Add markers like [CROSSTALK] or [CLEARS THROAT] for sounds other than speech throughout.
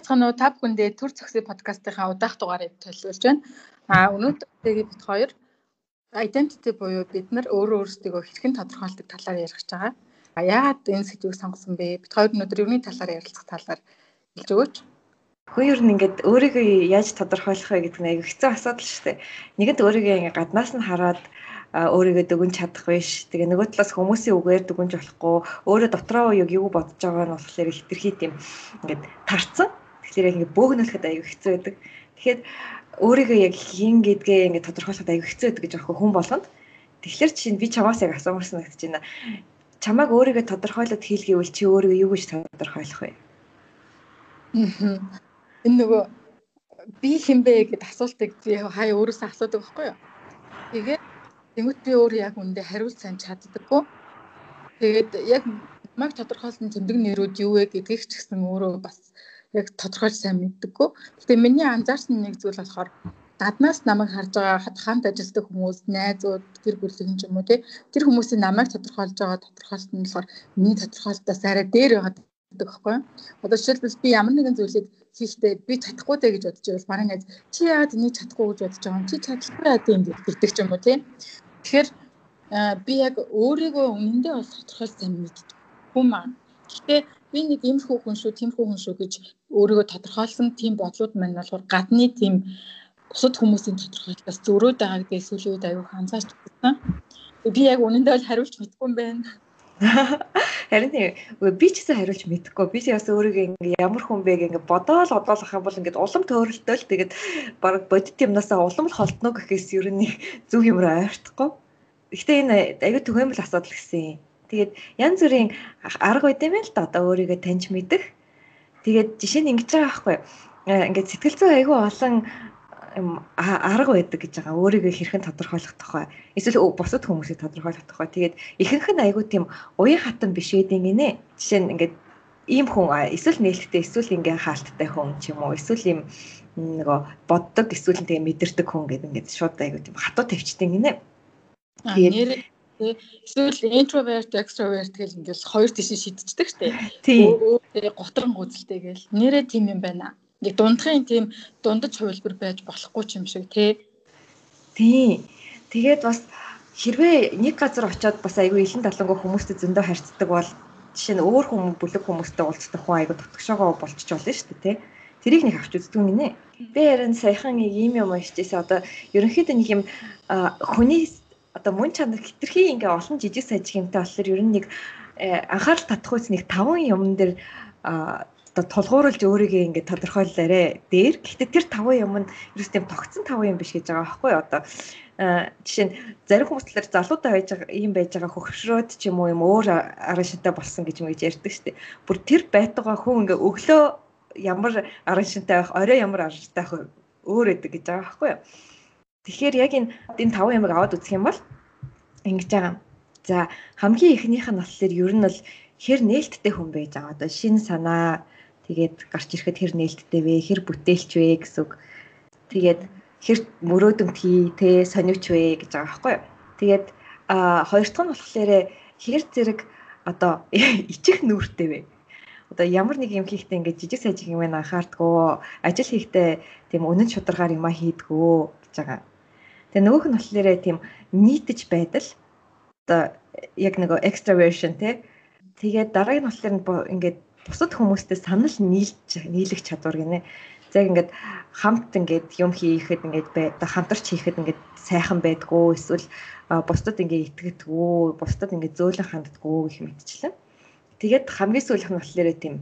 Бацхан уу та бүхэндээ төр зөксөй подкастынхаа удаах дугаарыг төлөвлөж байна. А өнөөдөр бид хоёр identity буюу бид нар өөрөө өөрсдөө хэрхэн тодорхойлдог талаар ярих гэж байгаа. А яагаад энэ сэдвийг сонгосон бэ? Бид хоёр өнөөдөр юуны талаар ярилцах талаар хэлж өгөөч. Ер нь ингээд өөрийгөө яаж тодорхойлох вэ гэдэг нь аяг хэцүү асуудал шүү дээ. Нэгэнт өөрийгөө ингээд гаднаас нь хараад өөрийгөө дүгнж чадах биш. Тэгээ нөгөө талаас хүмүүсийн үгээр дүгнж болохгүй. Өөрөө дотроо яг юу бодож байгаа нь болохоор хитрхи тийм ингээд тарцсан. Тэгэхээр яг ингээд бөөгнөлөхөд аяг хэцүү байдаг. Тэгэхээр өөрийгөө яг хин гэдгээ ингээд тодорхойлоход аяг хэцүү байдаг гэж аахгүй хүн болгонд. Тэгэхээр чинь би чамаас яг асуумар санагдаж байна. Чамайг өөрийгөө тодорхойлоод хийлгээвэл чи өөрийгөө юу гэж тодорхойлох вэ? Энэ нөгөө би хинбэ гэд асуултыг би хаяа өөрөөсөө асуудаг байхгүй юу? Тэгээд Тэнгүүт би өөр яг үндэ хариулт сайн чаддаггүй. Тэгээд яг намайг тодорхойлсон зэмдэг нэрүүд юу вэ гэдгийг ч гэсэн өөрөө бас яг тодорхойлж сайн мэддэггүй. Гэтэ миний анзаарсан нэг зүйл болохоор гаднаас намайг харж байгаа хамт ажилладаг хүмүүс, найзууд, гэр бүлийн ч юм уу тэр хүмүүсийн намайг тодорхойлж байгаа тодорхойлт нь болохоор миний тодорхойлтоос арай дээр байгаа гэдэг байхгүй. Одоо жишээлбэл би ямар нэгэн зүйлийг хийхдээ би чадахгүй дэ гэж бодож байвал манай найз чи яагаад энийг чадахгүй гэж бодож байгаа юм чи чадахгүй яа гэдэг ч юм уу тийм. Тэгэхээр би яг өөрийгөө үнэндээ бол тодорхойлж сайн мэддэг хүн маань. Гэхдээ би нэг иймэрхүү хүн шүү, тиймэрхүү хүн шүү гэж өөрийгөө тодорхойлсон тийм бодлууд маань болохоор гадны тийм бусад хүмүүсийн тодорхойлолтоос зөрөөд байгаа гэдгийг сүүлийн үед аюух анзаарч байна. Би яг үнэндээ бол хариулж мэдэхгүй юм байна. [LAUGHS] Харин тийм би ч гэсэн хариулж мэдэхгүй. Би ч бас өөрийгөө ингээ ямар хүн бэ ингээ бодоол одоолох юм бол ингээ улам төөрөлтөө л тэгээд баг бодит юмнасаа улам л холдно гэхээс ер нь зүг юм руу ойртохгүй. Гэхдээ энэ аюу түгээмэл асуудал гэсэн. Тэгээд янз бүрийн арга байд юм л да одоо өөрийгөө таньж мэдэх. Тэгээд жишээ нь ингэж байгаа байхгүй. Ингээд сэтгэл зүй аюу олон арга байдаг гэж байгаа. Өөрийгөө хэрхэн тодорхойлох тухай. Эсвэл бусад хүмүүсийг тодорхойлох тухай. Тэгээд ихэнх нь айгүй тийм уян хатан биш гэдэг гинэ. Жишээ нь ингээд ийм хүн эсвэл нээлттэй эсвэл ингээ хаалттай хүн ч юм уу эсвэл ийм нөгөө боддог эсвэл тэгээ мэдэрдэг хүн гэдэг ингээд шууд айгүй тийм хатуу тавьчдаг гинэ. Тэгээд эсвэл introvert extrovert гэл ингээл хоёр тийш шидчихдэг штеп. Тийм. Готрон гүзэлтэй гэл. Нэрээ тийм юм байна нэг дундхын тийм дундаж хувилбар байж болохгүй ч юм шиг тий. Тий. Тэгээд бас хэрвээ нэг газар очиод бас айгүй илэн талангуу хүмүүстэй зөндөө харьцдаг бол жишээ нь өөр хүмүүс бүлэг хүмүүстэй уулздаг хүн айгүй дотгошоогоо болчих болно шүү дээ тий. Тэрийг нэг авч үздэг юм нэ. Би харин саяхан нэг юм юм уншижсэн. Одоо ерөнхийдөө нэг юм хүний одоо мөн чанар хитрхи ингээ олон жижиг сажиг юмтай болохоор ер нь нэг э, анхаарал татах үс нэг таван юм дээр одоо тулгуурлаж өөрийгөө ингээд тодорхойллаарэ дээр. Гэхдээ тэр таван юм нь ерөөс тийм тогтсон таван юм биш гэж байгаа байхгүй одоо жишээ нь зарим хүмүүс талаар залуудаа байж байгаа юм байж байгаа хөвгшрөөд ч юм уу юм өөр арын шинтэй болсон гэж мэгж ярьдаг шүү дээ. Бүр тэр байтугай хүн ингээ өглөө ямар арын шинтэй байх, орой ямар арын шинтэй байх өөр өдөг гэж байгаа байхгүй юу. Тэгэхээр яг энэ энэ таван ямыг аваад үзэх юм бол ингэж байгаа. За хамгийн ихнийх нь болохоор ер нь бол хэр нээлттэй хүн байж байгаа. Одоо шин санаа Тэгээд гарч ирэхэд хэр нээлттэй вэ? Хэр бүтээлч вэ гэсэн үг. Тэгээд хэр мөрөөдөмт хий, тэ сониуч вэ гэж байгаа байхгүй юу? Тэгээд а хоёр дахь нь болохоор хэр зэрэг одоо [LAUGHS] ичих нүүртэй вэ? Одоо ямар нэг юм хийхдээ ингээд жижиг сажиг юм анхаардгөө, ажил хийхдээ тийм үнэн шударгаар юма хийдгөө гэж байгаа. Тэгээ нөгөөх нь болохоор тийм нийтж байдал одоо яг нэг extraversion тий. Тэгээд дараагийн болохоор ингээд бусад хүмүүстэй санал нийлж нийлэх чадвар гинэ. За ингээд хамт ингээд юм хийхэд ингээд бай хамтарч хийхэд ингээд сайхан байдгүй эсвэл бусдад ингээд итгэдэггүй бусдад ингээд зөөлөн ханддаггүй гэх мэтчлэн. Тэгээд хамгийн сүүлийнх нь болохоор тийм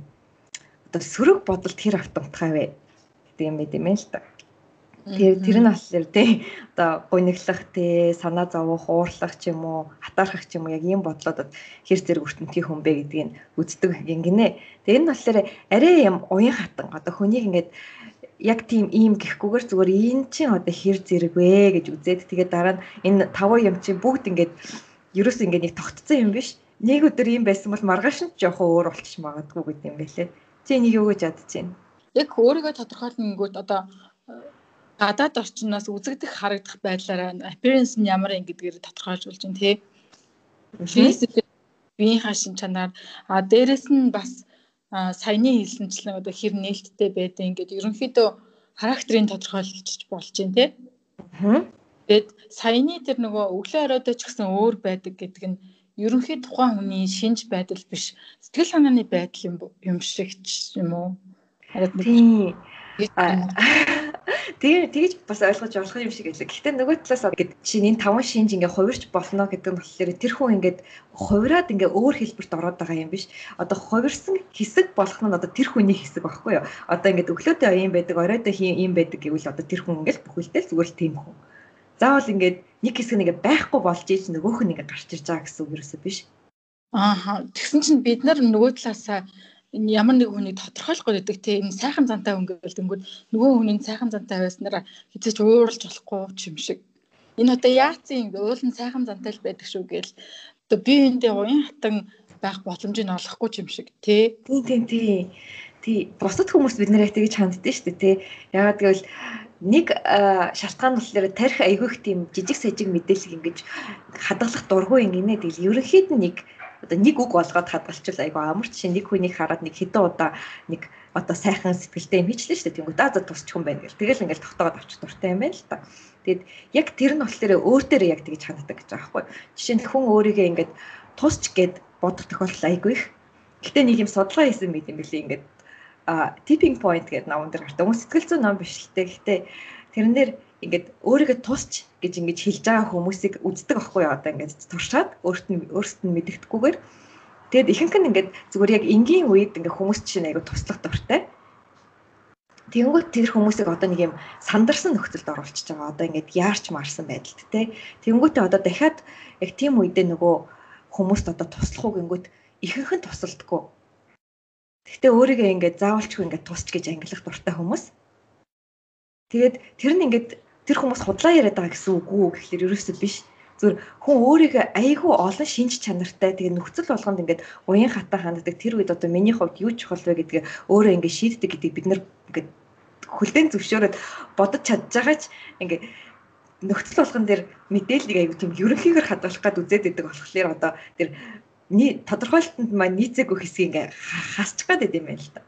одоо сөрөг бодолд хэр автоматгай вэ гэдэг юм байт юм л та. Тэр тэр нь болохоор тий одоо гуниглах тий санаа зовох, уурлах ч юм уу, хатаархах ч юм уу яг ийм бодлоодод хэр зэрэг өртөнтгий хүн бэ гэдгийг үздэг гинэ. Тэгээ энэ болохоор арай юм уян хатан одоо хүнийг ингээд яг тийм ийм гэхгүйгээр зүгээр энэ чинь одоо хэр зэрэг вэ гэж үзээд тэгээд дараа нь энэ таван юм чинь бүгд ингээд ерөөс ингээд нэг тогтцсон юм биш. Нэг өдөр ийм байсан бол маргааш нь жоохон өөр болчих магадгүй гэдэг юм байлээ. Чи энийг юу гэж ядж байна? Яг өөрийгөө тодорхойлноггүйт одоо гадаад орчноос үзэгдэх харагдах байдлаараа appearance нь ямар юм гэдгээр тодорхойлж байна тий. Физик биеийн хашин чанаар а дээрэс нь бас саяны хэлсэнчлэн одоо хэр нээлттэй байдیں۔ Ингээд ерөнхийдөө характерыг тодорхойлж болж байна тий. Тэгээд саяны тэр нөгөө өглөө оройдоо ч гэсэн өөр байдаг гэдэг нь ерөнхий тухайн хүний шинж байдал биш сэтгэл санааны байдал юм юм шиг ч юм уу? Тийм. Тэгээ тэгж бас ойлгож болох юм шиг байлаа. Гэхдээ нөгөө талаас ингээд чинь энэ таван шинж ингээ хувирч болно гэдэг нь болохоор тэр хүн ингээд хувираад ингээ өөр хэлбэрт ороод байгаа юм биш. Одоо хувирсан хэсэг болох нь одоо тэр хүний хэсэг багхгүй юу? Одоо ингээд өглөөдөө ийм байдаг, оройдоо ийм байдаг гэвэл одоо тэр хүн ингээл бүхэлдээ зүгээр л тийм хүн. Заавал ингээд нэг хэсэг нэгэ байхгүй болж ийж нөгөөх нь ингээ гарч ирж байгаа гэсэн үг юусэн биш. Ааха. Тэгсэн чинь бид нар нөгөө талаасаа ямар нэг хүнийг тодорхойлох гэдэг тийм сайхан зантай гэвэл тэнгүүд нөгөө хүний сайхан зантай байснараа хизээч ууралж болохгүй юм шиг. Энэ одоо яацын уул нь сайхан зантай л байдаг шүү гээл одоо би эндээ уян хатан байх боломжийг олохгүй юм шиг тий. Тийм тийм тий. Тий. Бусад хүмүүс бид нарыг тэгж ханддсан шүү дээ тий. Ягаад гэвэл нэг шалтгаан болохоор тарих айгүйх тийм жижиг сажиг мэдээлэл ингэж хадгалах дургүй ингэнэ тэгэл ерөнхийд нь нэг одоо нэг үг болгоод хадгалчихвал айгүй амар чинь нэг хүнийг хараад нэг хэдэн удаа нэг одоо сайхан сэтгэлтэй юм хийчлээ шүү дээ. Тэнгүү даа за тусчих юм байна гэл. Тэгэл ингээл тогтоогод авчих дуртай юм байна л та. Тэгэд яг тэр нь болохоор өөртөө яг тэгж ханддаг гэж байгаа байхгүй. Жишээ нь хүн өөрийгөө ингээд тусч гэд бодох тохиолдол айгүй их. Гэтэ нэг юм судалгаа хийсэн мэт юм билий ингээд а tipping point гэдэг номон дээр гартай. Хүмүүс сэтгэл зүйн ном биш л те. Гэтэ тэрэн дээр ингээд өөрийгөө тусч гэж ингэж хэлж байгаа хүмүүсийг үздэг аахгүй юу одоо ингээд туршаад өөрт нь өөрсөд нь мэддэхгүйгээр тэгэд ихэнх нь ингээд зүгээр яг энгийн үед ингээд хүмүүс чинь айгу туслах дуртай. Тэнгүүд тэр хүмүүсийг одоо нэг юм сандарсан нөхцөлд оруулчихж байгаа. Одоо ингээд яарч марсан байдалд те. Тэнгүүтээ одоо дахиад яг тийм үедээ нөгөө хүмүүст одоо туслах уу гингүүт ихэнх нь тусалдаггүй. Гэхдээ өөрийгөө ингээд заавалчгүй ингээд тусч гэж ангилах дуртай хүмүүс. Тэгээд тэр нь ингээд тэр хүмүүс худлаа яриад байгаа гэсэн үг үү гэхэлэр ерөөсөө биш. Зүгээр хүн өөрийгөө айгүй олон шинж чанартай тэгээ нөхцөл болгонд ингээд уян хатаа ханддаг тэр үед одоо миний хувьд юу чухал вэ гэдгээ өөрөө ингээд шийддэг гэдгийг бид нэр ингээд хөлдөн зөвшөөрөөд бодож чадж байгаач ингээд нөхцөл болгон дээр мэдээллийг аягүй тийм ерөнхийгээр хадгалах гад үзээд байдаг болохоор одоо тэр тодорхойлолтод маань нийцээгүй хэсгийг ингээ хасчих гад байд юм байна л та.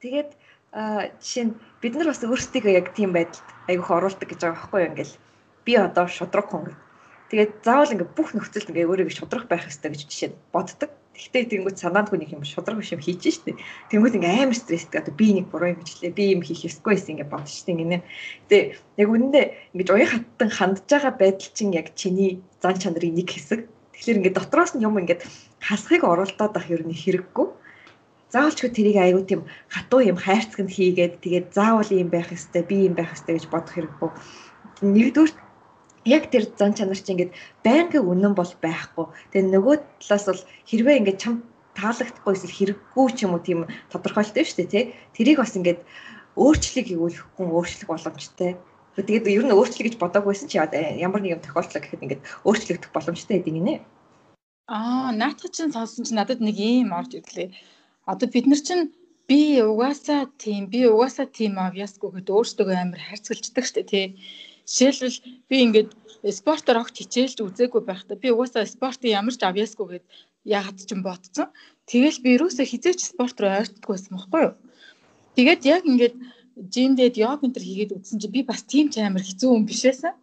Тэгээд жишээ нь бид нар бас өөрсдийгөө яг тийм байдалд айгүйх оруулдаг гэж байгаа байхгүй юу ингээл би одоо шудраг хүн гэдэг. Тэгээд заавал ингээ бүх нөхцөлд ингээ өөрийгөө шудраг байх хэрэгтэй гэж жишээ нь боддог. Тэгтээ тэнгууд санаанд хүн юм шудраг биш юм хийж штэ. Тэнгууд ингээ амар стресстэй одоо би нэг буруу юм хийлээ. Би юм хийх ёсгүй байсан ингээ бодож штэ ингээ. Тэгээ яг үнэндээ ингээ уян хаттан хандж байгаа байдал чинь яг чиний зан чанарын нэг хэсэг. Тэгэхээр ингээ дотроос нь юм ингээ хасахыг оролдоод ах ер нь хэрэггүй заавалчгүй тэрийг айгүй тийм хатуу юм хайрцагт хийгээд тэгээд заавал ийм байх ёстой, би ийм байх ёстой гэж бодох хэрэггүй. Нэгдүгээр яг тэр зан чанар чинь ингээд байнгын үнэн бол байхгүй. Тэгээд нөгөө талаас бол хэрвээ ингээд чам таалагдахгүй эсвэл хэрэггүй ч юм уу тийм тодорхойлолтой шүү дээ тий. Тэрийг бас ингээд өөрчлөлийг игүүл хүн өөрчлөх боломжтой. Тэгээд ер нь өөрчлөлт гэж бодоагүйсэн чи ямар нэг юм тохиолдлоо гэхэд ингээд өөрчлөгдөх боломжтой гэдэг нэ. Аа, наадах чинь сонсон чи надад нэг юм орж ирлээ одоо бид нар чинь би угаасаа тийм би угаасаа тийм авьяасгүй гэд өөртөө амар хайрцгалждаг штэ тий. Жишээлбэл би ингээд спортоор огт хичээлж үзээгүй байхдаа би угаасаа спортын ямар ч авьяасгүй гэд яагаад ч юм бодсон. Тэгэл би юусоо хизээч спорт руу ойртдаггүй байсан байхгүй юу? Тэгээд яг ингээд жимдээд йог энэ төр хийгээд үзсэн чи би бас тийм ч амар хэцүү хүн биш байсан.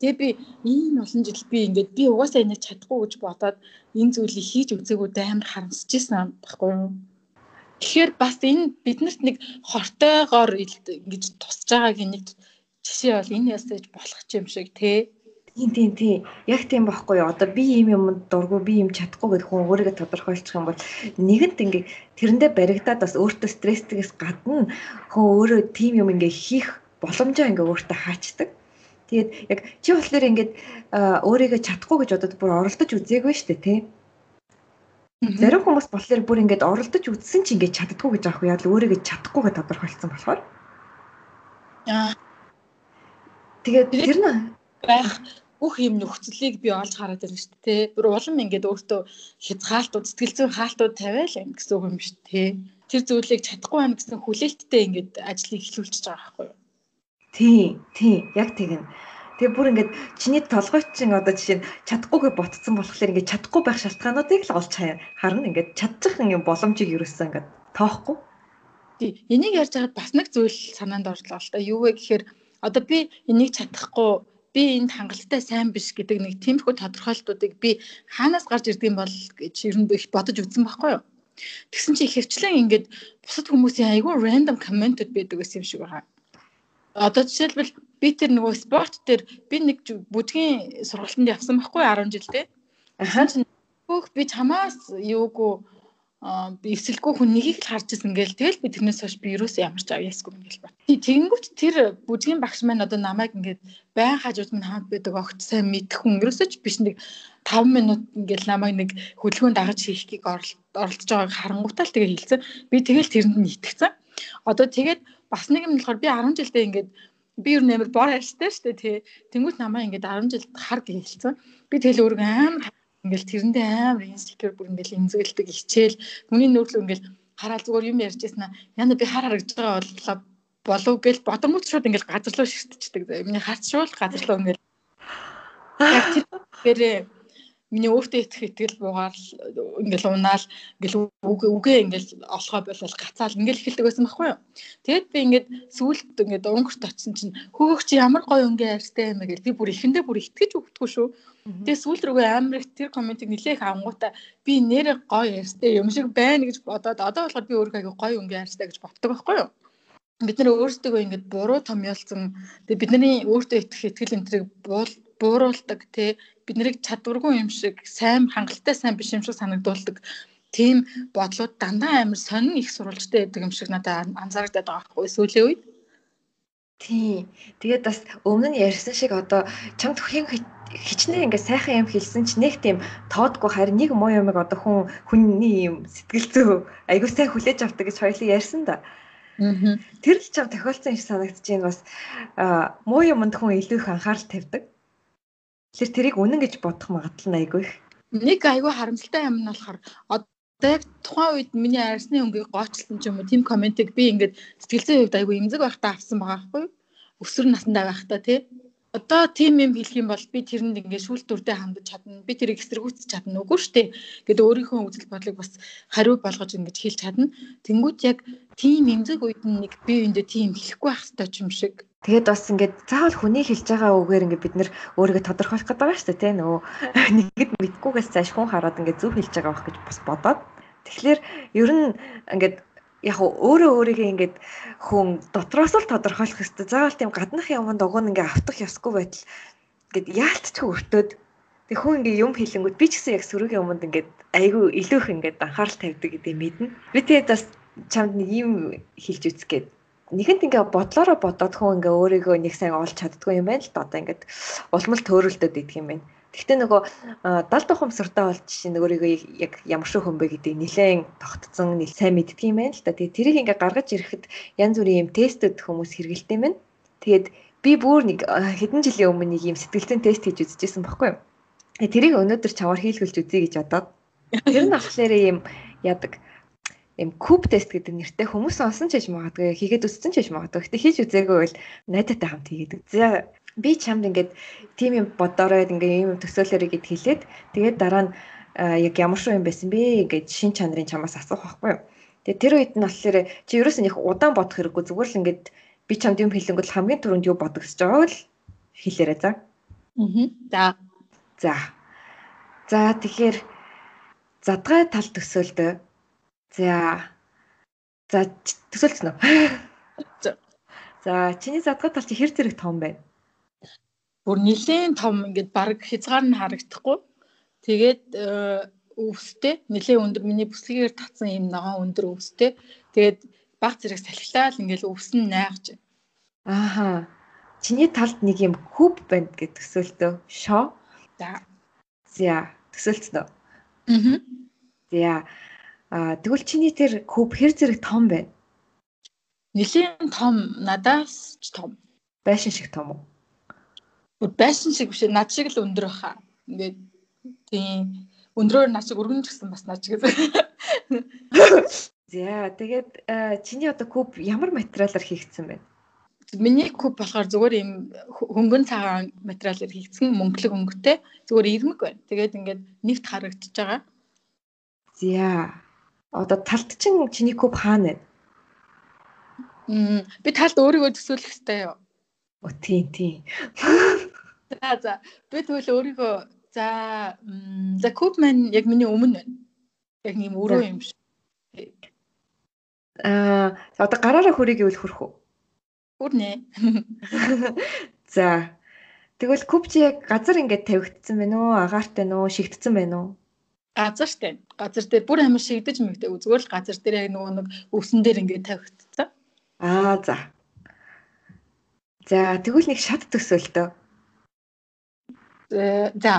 Тэгээ би ийм олон жил би ингээд би угаасаа энийг чадахгүй гэж бодоод энэ зүйлийг хийж үзээгүй амар харамсаж байсан байхгүй юу? Тэгэхээр бас энэ биднэрт нэг хортойгоор ингэж тусаж байгаагийн нэг жишээ бол энэ ясаж болох юм шиг тий. Тийм тийм тийм. Яг тийм байхгүй юу. Одоо би ийм юмд дургу би юм чадахгүй гэдэг хүн өөрийгөө тодорхойлчих юм бол нэгэнт ингээ тэрэндээ баригдаад бас өөртөө стресстгээс гадна хүн өөрөө тийм юм ингээ хийх боломжоо ингээ өөртөө хаачдаг. Тэгээд яг чи болохоор ингээд өөрийгөө чадахгүй гэж бодоод бүр оролдож үзээгүй шүү дээ тий. Зарим хүмүүс болохоор бүр ингээд оролдож үзсэн чи ингээд чаддгүй гэж аах уу яа л өөрийгөө чадахгүйгээ тодорхойлцсон болохоор. Аа. Тэгээд тэр нь байх бүх юм нөхцөлийг би олж хараад байна шүү дээ. Бүр улам ингээд өөртөө хязгаалтууд, сэтгэл зүйн хаалтууд тавиал юм гэсэн үг юм шүү дээ. Тэр зүйлийг чадахгүй байна гэсэн хүлээлттэй ингээд ажлыг эхлүүлчихэж байгаа байхгүй юу? Тийм, тийм, яг тэгнэ. Тэгээ бүр ингээд чиний толгойчин одоо жишээ нь чадахгүйгээ ботцсон болохоор ингээд чадахгүй байх шалтгаануудыг л олж харна ингээд чадчих юм боломжийг ерөөсөө ингээд тоохгүй. Тий. Энийг ярьж байгаад бас нэг зүйл санаанд орлоо л та. Юу вэ гэхээр одоо би энийг чадахгүй би энд хангалттай сайн биш гэдэг нэг тиймэрхүү тодорхойлтуудыг би хаанаас гарч ирдэг юм бол гэж ер нь их бодож үзсэн байхгүй юу. Тэгсэн чи хөвчлэн ингээд бусад хүмүүсийн айгүй random комментууд байдаг гэсэн юм шиг байгаа. Одоо жишээлбэл би тэр нөгөө спорт дээр би нэг бүдгийн сургалтанд явсан байхгүй 10 жилдээ. Ахаа чинь хөөх би чамаас юугүй би эсэлгүй хүн нэгийг л харж ирсэн гээл тэгэл би тэрнээс хойш би юусоо ямар ч авьяасгүй ингээл бат. Тэгэнгүүт тэр бүжгийн багш маань одоо намайг ингээд байн хажууд минь хамт байдаг огт сайн мэдэх хүн юусоо ч биш нэг 5 минут ингээл намайг нэг хөдөлгөөн дагаж хийхийг оролдож байгааг харангуутаа л тэгээ хэлсэн. Би тэгэл тэрэнд нь итгэцэн. Одоо тэгээд бас нэг юм болохоор би 10 жилдээ ингээд би юу нэмэр бор ярьжтэй шүү дээ тий. Тэнгүүт намайг ингээд 10 жилд хар гэж хэлсэн. Би тэгэл өөргөө амар ингээл тэрэндээ амар инсекюр бүр ингээл эмзэгэлдэг хичээл хүний нөөрлөө ингээл хараад зүгээр юм ярьж ирсэн аа яна би хар харагдж байгаа боллоо болов гэл бодомгот шууд ингээл газарлуу шигтчихдэг. Миний харц шууд газарлуу ингээл яг тэр [SIGHS] миний өөртөө итгэх итгэл буугаар ингээл унаал ингээл үгээ ингээл олохоо болол гацаал ингээл эхэлдэг байсан байхгүй юу. Тэгэд би ингээд сүүлд ингээд өнгөрт очсон чинь хөөгч ямар гоё өнгө ярьстай юм гэж би бүр ихэндээ бүр итгэж өгдөггүй шүү. Тэгээ сүүл рүүгээ амар их тэр комментиг нилээх ангуута би нэрээ гоё ярьстай юм шиг байна гэж бодоод одоо болохоор би өөрөө аягүй гоё өнгө ярьстай гэж боддог байхгүй юу бид нар өөрсдөө ингээд буруу томьёолсон тэгээ бидний өөртөө итгэх итгэл энтрийг бууруулдаг тий бид нарыг чадваргүй юм шиг сайн хангалттай сайн биш юм шиг санагдуулдаг тийм бодлууд дандаа амар сонин их сурвалжтай байдаг юм шиг надад анзаарагдаад байгаа байхгүй сүүлийн үед. Тий. Тэгээд бас өмнө нь ярьсан шиг одоо чамд хин хичнээн ингээ сайхан юм хэлсэн ч нэг тийм тоодгүй харин нэг муу юмыг одоо хүн хүний юм сэтгэл зүй айгуу сайн хүлээж авдаг гэж хоёлаа ярьсан да. Тэр л чам тохиолдсон юм санагдаж байна бас муу юмд хүн илүү их анхаарал тавьдаг. Тэгэхээр тэрийг үнэн гэж бодох магадлал нь айгүй их. Нэг айгүй харамсалтай юм нь болохоор одоо яг тухайн үед миний арьсны өнгийг гоочлсон ч юм уу тийм комментиг би ингээд сэтгэл зүйн хувьд айгүй эмзэг байхдаа авсан байгаа байхгүй юу? Өсвөр насндаа байхдаа тий одоо тийм юм хэлэх юм бол би тэрэнд ингээд шүүл дүрдээ хандаж чадна. Би тэрийг эсэргүүцэж чадна үгүй шүү дээ. Гэт өөрийнхөө үзэл бодлыг бас хариу болгож ингэж хэлж чадна. Тэнгүүт яг тийм эмзэг үед нэг би өндөө тийм хэлэхгүй байх хэрэгтэй юм шиг. Тэгээд бас ингээд заавал хүний хэлж байгаа үгээр ингээд бид нэр өөрийгөө тодорхойлох гэдэг байгаа шүү дээ тийм нөгөө нэгэд мэдгүйгээс цааш хүн хараад ингээд зөв хэлж байгаа байх гэж бас бодоод Тэгэхээр ер нь ингээд яг өөрөө өөрийгөө ингээд хүн дотроос л тодорхойлох хэрэгтэй. Заавал тийм гаднах юмд нь ингээд автах ёсгүй байтал ингээд яалтчгүй өртөөд тэг хүн ингээд юм хэлэнгүүт би ч гэсэн яг сөрөгийн юмд ингээд айгүй илүү их ингээд анхаарал тавьдаг гэдэг мэднэ. Би тэгээд бас чамд нэг юм хэлж үзгээд нэгэнт ингээ бодлороо бодоод хүн ингээ өөрийгөө нэг сайн олж чаддгүй юм байна л да одоо ингээд улмал төөрөлдөд идэх юм байна. Гэхдээ нөгөө далд ухамсартай бол жишээ нь өөрийгөө яг ямар шиг хүн бэ гэдэг нэлээд тогтцсон, нэл сайн мэддэг юм байна л да. Тэгээ тэрийг ингээ гаргаж ирэхэд янз бүрийн юм тестэд хүмүүс хэрэгэлдэг юм байна. Тэгээд би бүр нэг хэдэн жилийн өмнө нэг юм сэтгэлзэн тест хийж үзчихсэн баггүй юу. Тэрийг өнөөдөр чавар хийлгүүлж үзье гэж бодоод тэр нь болохоор юм яадаг юм куб тест гэдэг нэртэй хүмүүс онсон ч гэж магадгүй хийгээд үзсэн ч гэж магадгүй. Гэтэ хийж үзээгүй бол найдаатай хамт хийгээд үзье би чамд ингээд тийм юм бодорой ингээд юм төсөөлөрэй гэд хэлээд тэгээд дараа нь яг ямар шүү юм байсан бэ гэж шин чанарын чамаас асуух байхгүй юу. Тэгээд тэр үед нь болохоор чи ерөөс нь их удаан бодох хэрэггүй зүгээр л ингээд би чамд юм хэлэнгүүт хамгийн түрүүнд юу бодогсож байгааг л хэлээрэй за. Аа. За. За. За тэгэхээр задгай тал төсөөлдөө. За. За төсөөлсөн үү? За чиний задгай тал чи хэр зэрэг том байна? бүр нэлээд том ингээд баг хязгаар нь харагдахгүй. Тэгээд өвстэй нэлээд өндөр миний бүслэгээр татсан юм ногоон өндөр өвстэй. Тэгээд баг зэрэг салхилаал ингээд өвс нь найгаж. Ааха. Чиний талд нэг юм хүүп байна гэдэг төсөөлтөө. Шоо. За. За, төсөөлцөн үү? Аа. За. Аа тэгвэл чиний тэр хүүп хэр зэрэг том байна? Нилийн том надаас ч том. Байшин шиг том уу? байсан шиг биш над шиг л өндөр баха. Ингээд тийм өндрөөр над шиг өргөн ч гэсэн бас над шиг. За тэгээд чиний одоо куб ямар материалаар хийгдсэн бэ? Миний куб болохоор зүгээр юм хөнгөн цагаан материалаар хийгдсэн мөнгөлөг өнгөтэй зүгээр ирмэг байна. Тэгээд ингээд нэгт харагдчихж байгаа. За. Одоо талт чинь чиний куб хаана вэ? Мм би талд өөрийгөө төсөөлөх хэрэгтэй юу? О тийм тийм. За за би тэгвэл өөрийгөө за за куб маань яг миний өмнө байна. Яг нэм өрөө юм шиг. Аа одоо гараараа хөрийг ивэл хөрөх үү? Хүрнэ. [LAUGHS] За. Тэгвэл куб чи яг газар ингээд тавигдсан байна уу? Агаартай нөө шигдсэн байна уу? Газар штэ. Газар дээр бүр амар шигдэж мэгтэй. Зүгээр л газар дээр яг нөгөө нэг өвсөн дээр ингээд тавигдсан. Аа за. За тэгвэл нэг шат төсөөлтөө. За.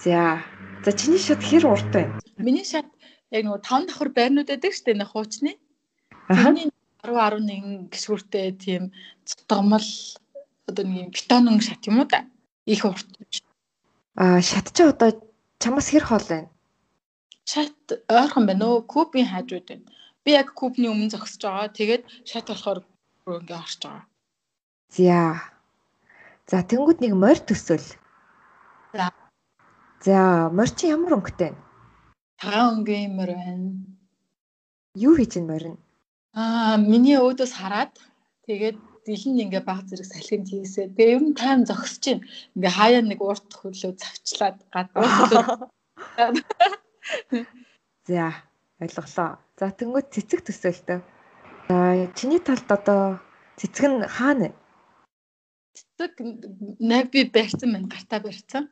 За. За чиний шат хэр урт байна? Миний шат яг нөгөө 5 давхар байрнууд байдаг штэ нэг хуучны. Тэрний 10 11 гişгүүртэй тийм цутгамал одоо нэг бетонын шат юм уу да. Их урт. Аа шат чи одоо чамаас хэр хол байна? Шат ойрхон байна өө кубын хажууд байна. Би яг кубны өмнө зогсож байгаа. Тэгээд шат болохоор ингээ орж байгаа. За. За тэнгууд нэг морь төсөөл. За. За морь чи ямар өнгөтэй вэ? Цагаан өнгийн морь байна. Юу хийж ин морь нь? Аа миний өөдөөс хараад тэгээд дэлэн ингээ баг зэрэг салхинд хийсээ. Тэгээ ер нь тайм зогсож чинь ингээ хаяа нэг урт хөлөө завчлаад гадуур [LAUGHS] За ойлголоо. За тэнгууд цэцэг төсөөлтөө. За чиний талд одоо цэцэг нь хаана? Цэцэг нэг би барьсан байна, гартаа барьсан.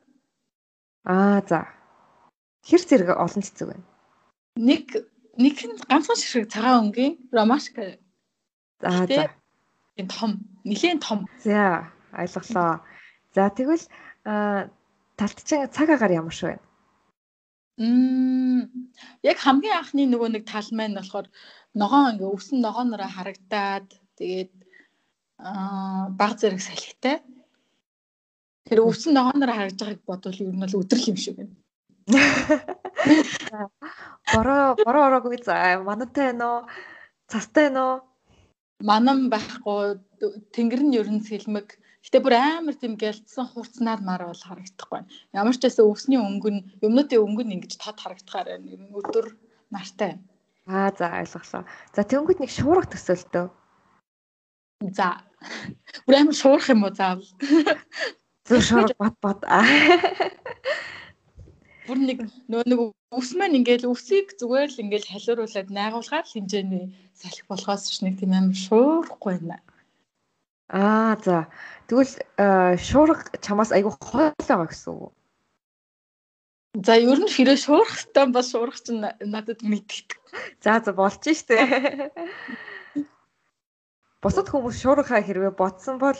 Аа за. Хэр зэрэг олон цэцэг байна? Нэг нэг нь ганцхан ширхэг цагаан өнгийн ромашка. За за. Энэ том, нэлийн том. За, ойлголоо. За тэгвэл талтчин цаг агаар ямар шүү вэ? Мм яг хамгийн анхны нөгөө нэг тал маань болохоор ногоон ингээ өвсөн ногоонороо харагдаад тэгээд аа баг зэрэг салхитай. Тэр өвсөн ногоонороо харагдж байгааг бодвол ер нь бол өдрөл юм шиг байна. [LAUGHS] Бороо бороо ороогүй за манантай байна уу? Цастай байна уу? Манан байхгүй тэнгэр нь ер нь сэлмэг. Гэтэ бүр амар тийм гэлдсэн хурцнаар мар бол харагдахгүй байна. Ямар ч байсан өвсний өнгөн юмнуудын өнгөн ингэж тод харагдахаар байна. Өдөр нартай. Аа за ойлголоо. За тэнгүүд нэг шуурга төсөөлтөө. За. Бүр амар шуурах юм уу заавал? Зөв шуурга бат бат. бүр нэг нөө нэг өвс маань ингээл өвсийг зүгээр л ингээл халиуруулад найгуулгаар хинжээний салхи болохоос ч нэг тийм амар шуурахгүй байна. Аа за. Тэгвэл шуурга чамаас айгүй хоол байгаа гэсэн үг. За ер нь хэрэг шуурах хэвээр бас шуурах чинь надад мэддэг. За за болж штэ. Бусад хүмүүс шуурга хэрвээ бодсон бол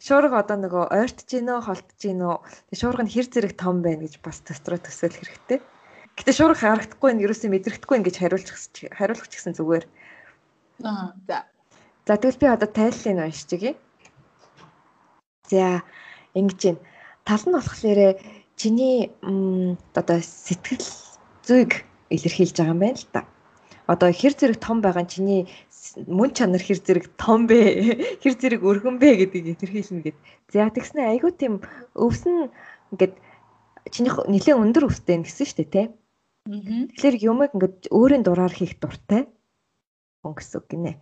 шуурга одоо нөгөө ойртож гинөө, холтож гинөө. Тэгээ шуурга нь хэр зэрэг том байна гэж бас дотроо төсөөлөх хэрэгтэй. Гэтэ шуурга харагдахгүй нь ерөөсөө мэдрэгдэхгүй ингэж хариулчих хариулах ч гэсэн зүгээр. Аа за. За тэгвэл би одоо тайллыг уншиж чигээ. За ингэж байна. Тал нь болохоор чиний одоо сэтгэл зүйг илэрхийлж байгаа юм байна л та. Одоо хэр зэрэг том байгаа чиний мөн чанар хэр зэрэг том бэ? [LAUGHS] Хэр зэрэг өргөн бэ гэдгийг илэрхийлнэ гэд. За тэгснэ айгүй тийм өвсөн ингээд чиний нэлээд өндөр өвстэй гэсэн шүү дээ, тэ? Тэгэхээр юмыг ингээд өөрийн дураар хийх дуртай. Гэсэн үг гинэ.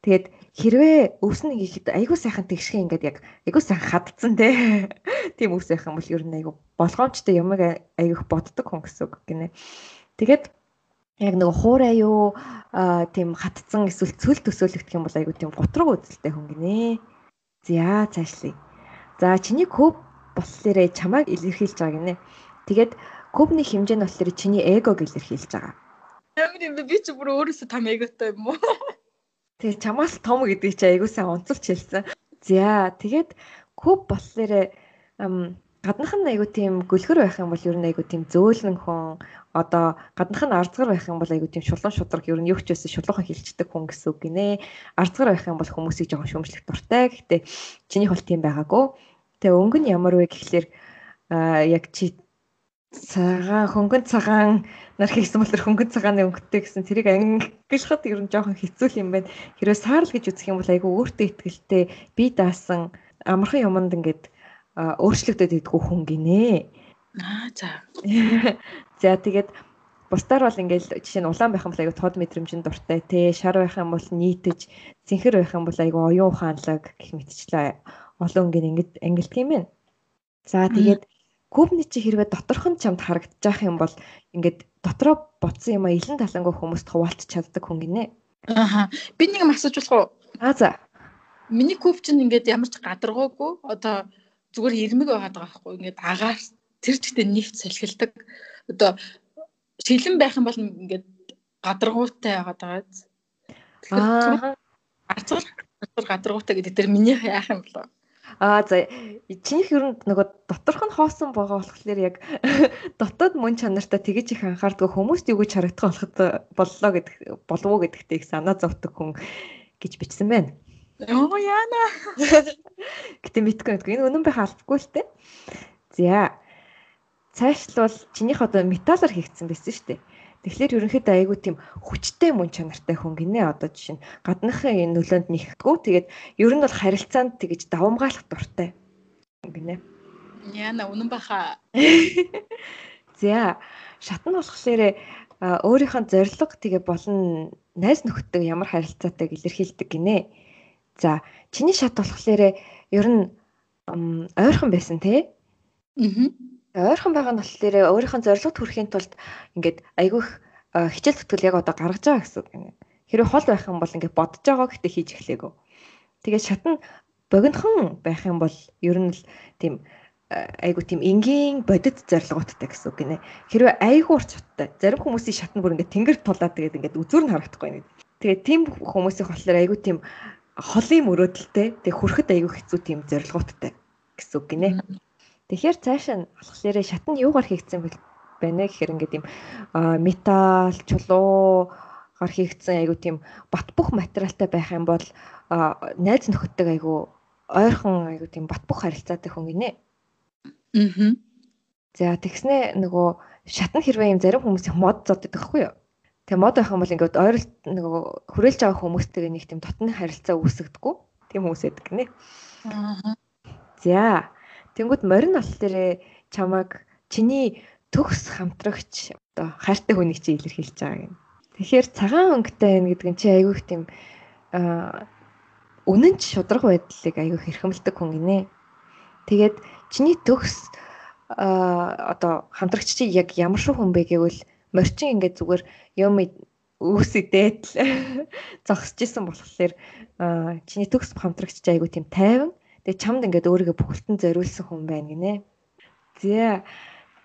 Тэгээд хэрвээ өвснө хийхэд айгүй сайхан тэгших ингээд яг айгүй сайхан хадцсан те. [LAUGHS] Тийм өвс байх юм бол ер нь айгүй болгоомжтой юмыг айгүйх боддог хүн гэсэн үг гинэ. Тэгээд яг нэг хуурай юу тийм хатцсан эсвэл цөл төсөөлөгдөх юм бол айгүй тийм готрог үзэлтэй хүн гинэ. За цаашлая. За чиний куб болохоор чамайг илэрхийлж байгаа гинэ. Тэгээд кубны хэмжээ нь болохоор чиний эгог илэрхийлж байгаа. Бэ? Би ч бүр өөрөөсөө том эготой юм уу? Тэгээ чамаас том гэдэг чи айгүй сайн онцолж хэлсэн. За тэгээд куб болохоор гаднах нь айгүй тийм гөлгөр байх юм бол ер нь айгүй тийм зөөлөн хүн одоо гаднах нь ардгар байх юм бол айгүй тийм шулуун шудраг ер нь юу ч байсан шулуухан хилчдэг хүн гэсэн үг гинэ. Ардгар байх юм бол хүмүүсийг жоохон шөмжлөх дуртай. Гэхдээ чиний хол тийм байгаагүй. Тэгээ өнгө нь ямар вэ гэхлээр яг чи цагаан хөнгөн цагаан нар хийсэн бол тэр хөнгөн цагааны өнгөтэй гэсэн тэрийг ангилахад ер нь жоохон хэцүү юм байна. Хэрвээ саарл гэж үзэх юм бол айгүй өөртөө ихтэй би даасан амархан юмд ингээд өөрчлөгдөд идэггүй хүн гинэ. Аа за. [LAUGHS] За тэгээд Бусдаар бол ингээл жишээ нь улаан байх юм бол айгу тод мэдрэмжинд дуртай те шар байх юм бол нийтэж цэнхэр байх юм бол айгу оюун ухаанлаг гэх мэтчлээ олон гин ингээд ангилт юм байна. За тэгээд Кубны чи хэрвээ доторх нь чамд харагдчих юм бол ингээд дотроо ботсон юм а илэн талангүй хүмүүст хуваалцах чаддаг хүн гинэ. Ааха. Би нэг юм асууж болох уу? Аа за. Миний куб чинь ингээд ямар ч гадаргуугүй одоо зүгээр ирмэг байгаад байгаа байхгүй ингээд агаар тэр чигтээ нэгт салхилдаг. Одоо шилэн байх юм бол ингээд гадаргуутай байгаад байгаа. Аа. Арцгал гадаргуутай гэдэг тэр миний яах юм болоо. Аа за чинийх ер нь нөгөө доторх нь хоосон байгаа болохоор яг [LAUGHS] дотоод мөн чанартай тэгэж их анхаардаг хүмүүст юу гэж харагдах болоход боллоо гэдэг болов уу гэдэгтээ их санаа зовдөг хүн гэж бичсэн байна. Оо яана. [LAUGHS] Гэтэ мэдгүй мэдгүй энэ үнэн байх албагүй л те. За цаашлбал чинийх одоо металлаар хийгдсэн байсан шүү дээ. Тэгэхээр ерөнхийдөө айгүй тийм хүчтэй мөн чанартай хүн гинэ одоо жишээ нь гадныхын энэ нөлөөнд нэгтгэв. Тэгээд ер нь бол харилцаанд тэгэж давамгаалах дуртай гинэ. Яна үнэн баха. [LAUGHS] За шатн болохоор өөрийнхөө зориг тэгээ болон найз нөхдөд ямар харилцаатайг илэрхийлдэг гинэ. За чиний шат болохоор ер нь ойрхон байсан те. Аа ойрхон байгаа нь болохоор өөрийнхөө зорилгот хүрэхийн тулд ингээд айгүйх хичээл зүтгэл яг одоо гаргаж байгаа гэсэн үг юм. Хэрэв хол байх юм бол ингээд бодож байгаа гэхдээ хийж эхлэегүй. Тэгээд шатн богинохон байх юм бол ер нь л тийм айгу тийм энгийн бодит зорилгооттой гэсэн үг гинэ. Хэрвээ айгу урт шаттай. Зарим хүмүүсийн шатн бүр ингээд тэнгэр тулаад тэгээд ингээд үзүүр нь харагдахгүй нэг. Тэгээд тийм хүмүүсийн болохоор айгу тийм холын мөрөөдөлтэй. Тэгээд хүрэхэд айгу хэцүү тийм зорилгооттой гэсэн үг гинэ. Тэгэхээр цаашаа нь болохоор шатнд юугаар хийгдсэн байна гэхээр ингээд юм металл, чулуугаар хийгдсэн айгу тийм бат бөх материалтай байх юм бол найз нөхөддөг айгу ойрхон айгу тийм бат бөх харилцаатай хүн гинэ. Аа. За тэгснэ нөгөө шатн хэрвээ юм зарим хүмүүсийн мод зоддаг байхгүй юу? Тэгээ мод байх юм бол ингээд ойролт нөгөө хүрээлж байгаа хүмүүстэйгээ нэг тийм дотны харилцаа үүсгдэггүй. Тийм хүмүүс байдаг гинэ. Аа. За Тэнгүүд морин болохоор чамайг чиний төгс хамтрагч одоо хайртай хүнийг чи илэрхийлж байгаа юм. Тэгэхээр цагаан өнгөтэй байна гэдэг нь чи айгүй их тийм үнэн ч шудраг байдлыг айгүй хэрхэмлдэг хүн гинэ. Тэгээд чиний төгс одоо хамтрагч чи яг ямар шиг хүн бэ гэвэл морчин ингээд зүгээр юм үүсээ дээдл [LAUGHS] зогсож исэн болохоор чиний төгс хамтрагч чи айгүй тийм тайван Тэгээ чамд ингээд өөрийгөө бүхэлдэн зориулсан хүн байна гинэ. За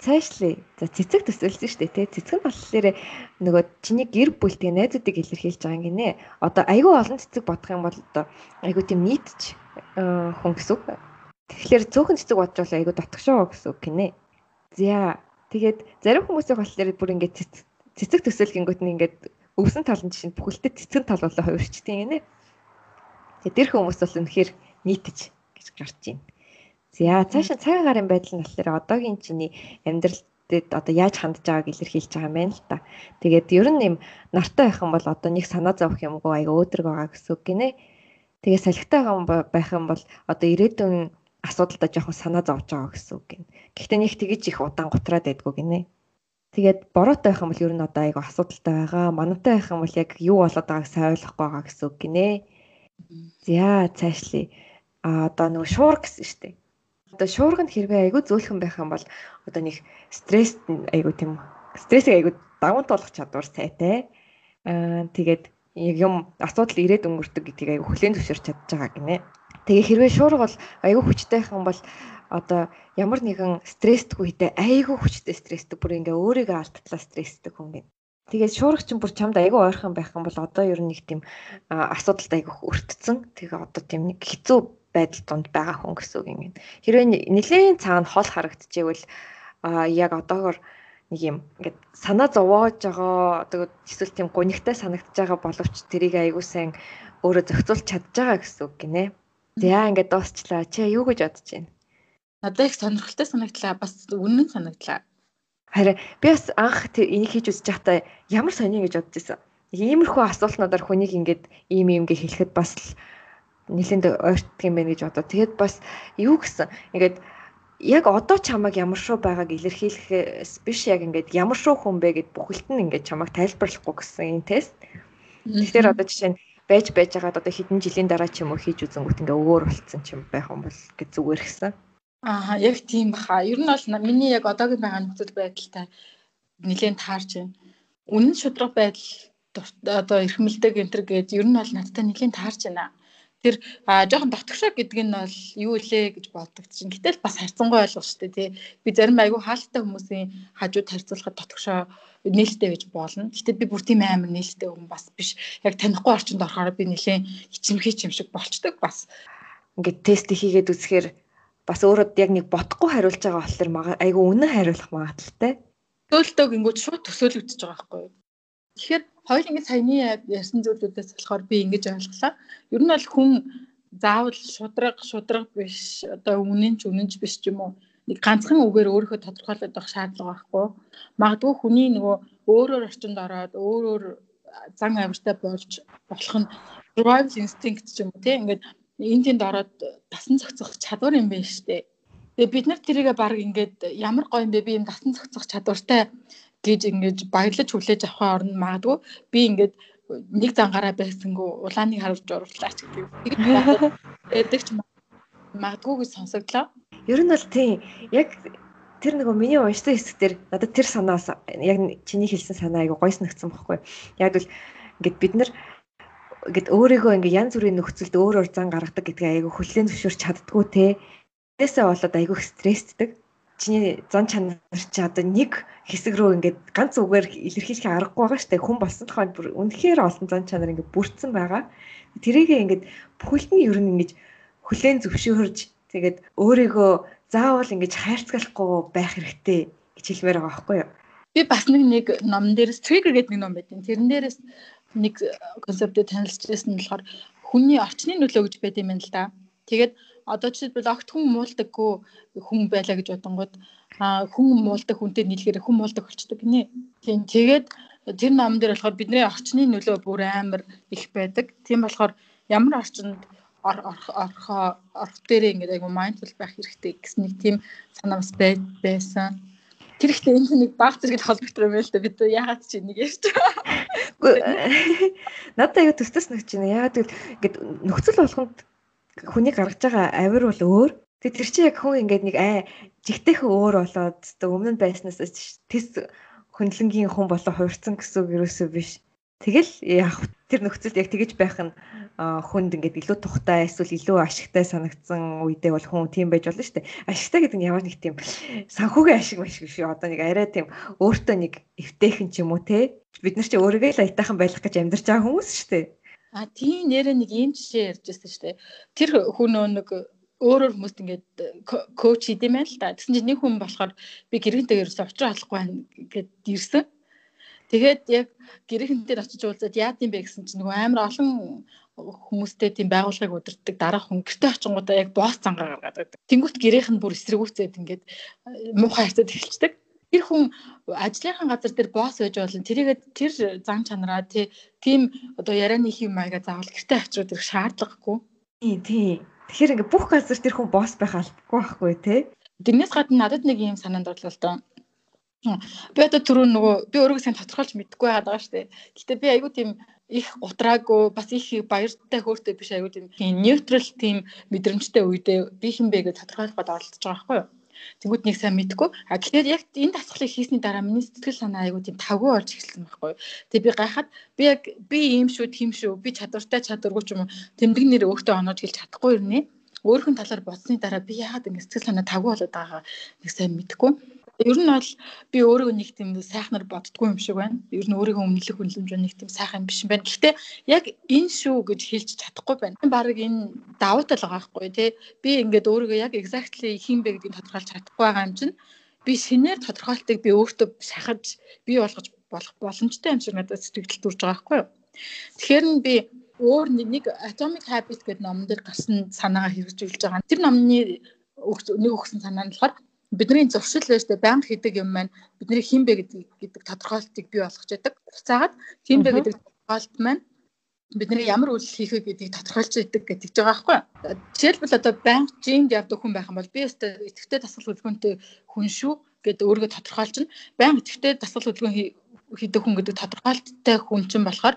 цаашлаа. За цэцэг төсөөлсөн шүү дээ тий. Цэцэг нь болохоор нөгөө чиний гэр бүл тэгээ найзуудыг илэрхийлж байгаа юм гинэ. Одоо айгүй олон цэцэг бодох юм бол одоо айгүй тийм нийтч хүн гэсэн үг. Тэгэхээр цөөхөн цэцэг бодож бол айгүй дотгошоо гэсэн үг гинэ. За тэгээд зарим хүмүүсийн болохоор бүр ингээд цэцэг төсөөлгөнгөт нь ингээд өвсөн талын жишээ бүхэлдээ цэцэг тал болоо хувирчдیں۔ гинэ. Тэгээд тэр хүмүүс бол үнэхээр нийтж гэж гарч байна. За цаашаа цаг агарын байдал нь болохоор одоогийн чиний амьдралд одоо яаж хандж байгааг илэрхийлж байгаа юм байна л та. Тэгээд ер нь юм нартай байх юм бол одоо нэг санаа зовх юмгүй аяга өөдрөг байгаа гэсэн үг гинэ. Тэгээд салхитай байх юм бол одоо ирээдүйн асуудалтай жоохон санаа зовж байгаа гэсэн үг гин. Гэхдээ нэг тэгэж их удаан гутраад байдгүй гинэ. Тэгээд бороотой байх юм бол ер нь одоо айгу асуудалтай байгаа. Манантай байх юм бол яг юу болоод байгааг сайн ойлгохгүй байгаа гэсэн үг гинэ. За цаашлие а одоо нөгөө шуурга гэсэн шүү дээ. Одоо шуурга нь хэрвээ айгүй зөөлхөн байх юм бол одоо нэг стресс айгүй тийм стрессийг айгүй даван туулах чадвар сайтай. Аа тэгээд яг юм асуудал ирээд өнгөрдөг гэдгийг айгүй хүлээн зөвшөөрч чадж байгаа гинэ. Тэгээ хэрвээ шуурга бол айгүй хүчтэй байх юм бол одоо ямар нэгэн стресстгүй хитэ айгүй хүчтэй стресстэй бүр ингээ өөрийгөө алдтлаа стресстэй хүн гин. Тэгээд шуургач бүр чамд айгүй ойрхон байх юм бол одоо ер нь нэг тийм асуудалд айгүй өртцөн. Тэгээ одоо тийм нэг хэцүү байдал донд байгаа хүн гэсэн үг юм. Хэрвээ нэлээд цаана хол харагдчихвэл а яг одоогор нэг юм ингээд санаа зовоож байгаа одоо эсвэл тийм гунигтай санагдаж байгаа боловч тэрийг аягүй сайн өөрөө зохицуулж чадж байгаа гэсэн үг гинэ. За ингээд дуусчлаа. Чи юу гэж бодож байна? Надад их сонирхолтой санагдлаа. Бас үнэн санагдлаа. Харин би бас анх энийг хийж үзэж байхдаа ямар сони гэж бодож байсан. Иймэрхүү асуултнуудаар хүнийг ингээд ийм юм гээ хэлэхэд бас л нэлээд ойртдаг юм байна гэж бодоо. Тэгээд бас юу гэсэн ингээд яг одоо чамайг ямар шүү байгааг илэрхийлэхээс биш яг ингээд ямар шүү хүн бэ гэд бүхэлд нь ингээд чамайг тайлбарлахгүй гэсэн энэ тест. Тэгэхээр одоо жишээ нь байж байж байгаад одоо хэдэн жилийн дараа ч юм уу хийж үзэнгүүт ингээ өөр болцсон ч юм байх юм бол гэж зүгээр гисэн. Аа яг тийм баха. Ер нь бол миний яг одоогийн байгаа нөхцөл байдалтай нэлээд таарч байна. Үнэн шудраг байдал одоо эрхмэлдэг энэ төр гээд ер нь бол надтай нэлээд таарч байна. Тэр жоохон дотгошоо гэдэг нь бол юу лээ гэж боддог чинь. Гэтэл бас харьцангуй ойлгох шүү дээ тий. Би зарим айгүй хаалттай хүмүүсийн хажууд харьцуулахад дотгошоо нээлттэй гэж болно. Гэтэ би бүр тийм амар нээлттэй хүн бас биш. Яг танихгүй орчинд орохоор би нэлээд хичмхийч юм шиг болчдөг бас. Ингээд тест хийгээд үзэхээр бас өөрөө яг нэг бодохгүй хариулж байгаа болохоор айгүй үнэн хариулах магадaltaй. Төөлтөө гингүүд шууд төсөөлөгдөж байгаа байхгүй юу? Тэгэхээр хоёул ингэ саяны ярьсан зүйлүүдээс болохоор би ингэж ойлголаа. Ер нь бол хүн заавал шудраг шудраг биш одоо үнэнч үнэнч биш юм уу нэг ганцхан үгээр өөрийнхөө тодорхойлоод байх шаардлага байхгүй. Магадгүй хүний нөгөө өөрөөр орчинд ороод өөрөөр зан авиртай болж болох нь survival instinct ч юм уу тийм ингээд энэ тэнд ороод тасан зохицох чадвар юм байна шүү дээ. Тэгээ бид нар тэрийгэ баг ингээд ямар гоё юм бэ би юм тасан зохицох чадвартай гэж ингэж баярлаж хүлээж авахын оронд магадгүй би ингээд нэг зангаараа байсангүй улааныг харуулж урлаач гэдэг. Тэгээд [LAUGHS] ч магадгүй гэж сонсогдлоо. Ер нь бол тийм яг тэр нөгөө миний уншсан хэсэг дээр надад тэр санаас яг чиний хэлсэн санаа айгу гойс нэгцэн бохгүй. Яг л ингээд бид нар ингээд өөрийгөө ингээд янз бүрийн нөхцөлд өөр өөр зан гаргадаг гэдгээ айгу хүлээн зөвшөөрч чаддгүй те. Тэсээ болоод айгу стресстэй чиний зан чанар чи одоо нэг хэсэг рүү ингээд ганц үгээр илэрхийлэх аргагүй байгаа штэ хүн болсон тохиолд бүр үнэхээр олон зан чанар ингээд бүрдсэн байгаа. Тэрийгээ ингээд бүхэлд нь ер нь ингээд хүлээн зөвшөөрж тэгээд өөрийгөө заавал ингэж хайрцаглахгүй байх хэрэгтэй гэж хэлмээр байгаа байхгүй юу? Би бас нэг нэг номон дээрээс trigger гэдэг нэг ном байдیں۔ Тэрэн дээрээс нэг концептэд танилцчихсан нь болохоор хүний орчны нөлөө гэж байд юм байна л да. Тэгээд одоо жишээлбэл огт хүн муулдаггүй хүн байлаа гэж бодонгууд а хүн муулдаг хүнтэй нийлэхээр хүн муулдаг болчдөг гинэ. Тийм тэгээд тэр номон дээр болохоор бидний орчны нөлөө бүр амар их байдаг. Тийм болохоор ямар орчинд орхоо орох дээрээ ингээд айгу майндфул байх хэрэгтэй гэсэн нэг тийм санаа бас байсан. Тэр ихтэй энэ нэг баг зэрэг холбогдсон юм л да бид яагаад чи нэг ярьж байгаа. [LAUGHS] Надад аяа төстэс нэгч байна. Яагаад гэвэл ингээд нөхцөл болгонд хүний гаргаж байгаа авир бол өөр. Тэгээ тэр чинь яг хүн ингээд нэг аа жигтэйхэн өөр болоод өмнө нь байснаас тэс хөндлөнгийн хүн болоо хуурцсан гэсэн үг юусоо биш. Тэгэл яг тэр нөхцөлд яг тэгэж байх нь хүнд ингээд илүү тухтай эсвэл илүү ашигтай санагдсан үедээ бол хүн тийм байж болно шүү дээ. Ашигтай гэдэг нь ямар нэг тийм санхүүгийн ашиг маш биш. Одоо нэг арай тийм өөртөө нэг эвтэйхэн ч юм уу те. Бид нар чи өөрийгөө л аятайхан байх гэж амьдарч байгаа хүмүүс шүү дээ. А тийм нэрээ нэг ийм жишээ ярьж байсан шүү дээ. Тэр хүн нэг өөрөөр хүмүүст ингээд коуч хийдэм байл та. Тэгсэн чинь нэг хүн болохоор би гэрэнтэйгээр учраа халахгүй байна гэд ирсэн. Тэгээд яг гэрээхэн дээр очиж уулзаад яа гэм бэ гэсэн чинь нөгөө амар олон хүмүүстэй тийм байгууллагыг удирддаг дараах хүн гэрте очингуудаа яг босс цангаа гаргаад байдаг. Тэнгүүт гэрийнх нь бүр эсрэгүүцээд ингээд муухай харцад эхэлчихдэг. Тэр хүн ажлынхан газар дээр босс байж болно. Тэрийгээ тэр зан чанараа тийм одоо ярианы хэм маяга заавал гэрте очиод ирэх шаардлагагүй. Тий, тий. Тэгэхээр ингээд бүх газар тэр хүн босс байх албагүй байхгүй тий. Тэрнээс гадна надад нэг юм санаанд орлоо л доо Би одоо түрүү нөгөө би өөрийгөө сайн тодорхойлж мэдэхгүй байгаад байгаа шүү дээ. Гэтэ би айгүй тийм их утраагүй бас их баяртай хөөртэй биш айгүй тийм нейтрал тийм мэдрэмжтэй үедээ би хин бэ гэж тодорхойлоход оролдож байгаа байхгүй юу? Тэнгүүд нэг сайн мэдгүй. А тэгэхээр яг энэ дасгалыг хийсний дараа миний сэтгэл санаа айгүй тийм тавгүй болж эхэлсэн байхгүй юу? Тэгээ би гайхаад би яг би ийм шүү, тийм шүү, би чадвартай чадваргүй ч юм уу тэмдэг нэр өөртөө оноод хэлж чадахгүй юм нэ. Өөрхөн талаар бодсны дараа би яагаад ингэ сэтгэл санаа тавгүй болоод байгаа нэг сайн мэдэхгүй. Ер нь бол би өөрийгөө нэг тийм сайхнаар боддгоо юм шиг байна. Ер нь өөрийгөө үнэлэх үнэлэмж нэг тийм сайхан биш юм байна. Гэхдээ яг энэ шүү гэж хэлж чадахгүй байна. Бараг энэ давуу тал байгаа байхгүй тий. Би ингээд өөрийгөө яг exactly хин бэ гэдгийг тодорхойлж чадахгүй байгаа юм чинь би шинээр тодорхойлтыг би өөртөө шахаж бий болгож болох боломжтой юм шиг надад сэтгэл төрж байгаа байхгүй юу. Тэгэхээр нь би өөр нэг Atomic Habit гэдэг номон дээр гарсан санаагаа хэрэгжүүлж байгаа. Тэр номны нэг өгсөн санаа нь болохоор бидний зуршил байж тэ байнга хийдэг юм маань бидний хин бэ гэдэг гэдэг тодорхойлтыг бий болгож яадаг. Буцаагаад хин бэ гэдэг тодорхойлт маань бид нэр ямар үйлдэл хийхээ гэдгийг тодорхойлж идэг гэдэг ч байгаа байхгүй. Жишээлбэл одоо банк жинд явдаг хүн байх юм бол би өөртөө идэвхтэй дасгал хөдөлгөөнтэй хүн шүү гэдэг өөрийгөө тодорхойлчихно. Банк идэвхтэй дасгал хөдөлгөөн хийдэг хүн гэдэг тодорхойлттой хүн чинь болохоор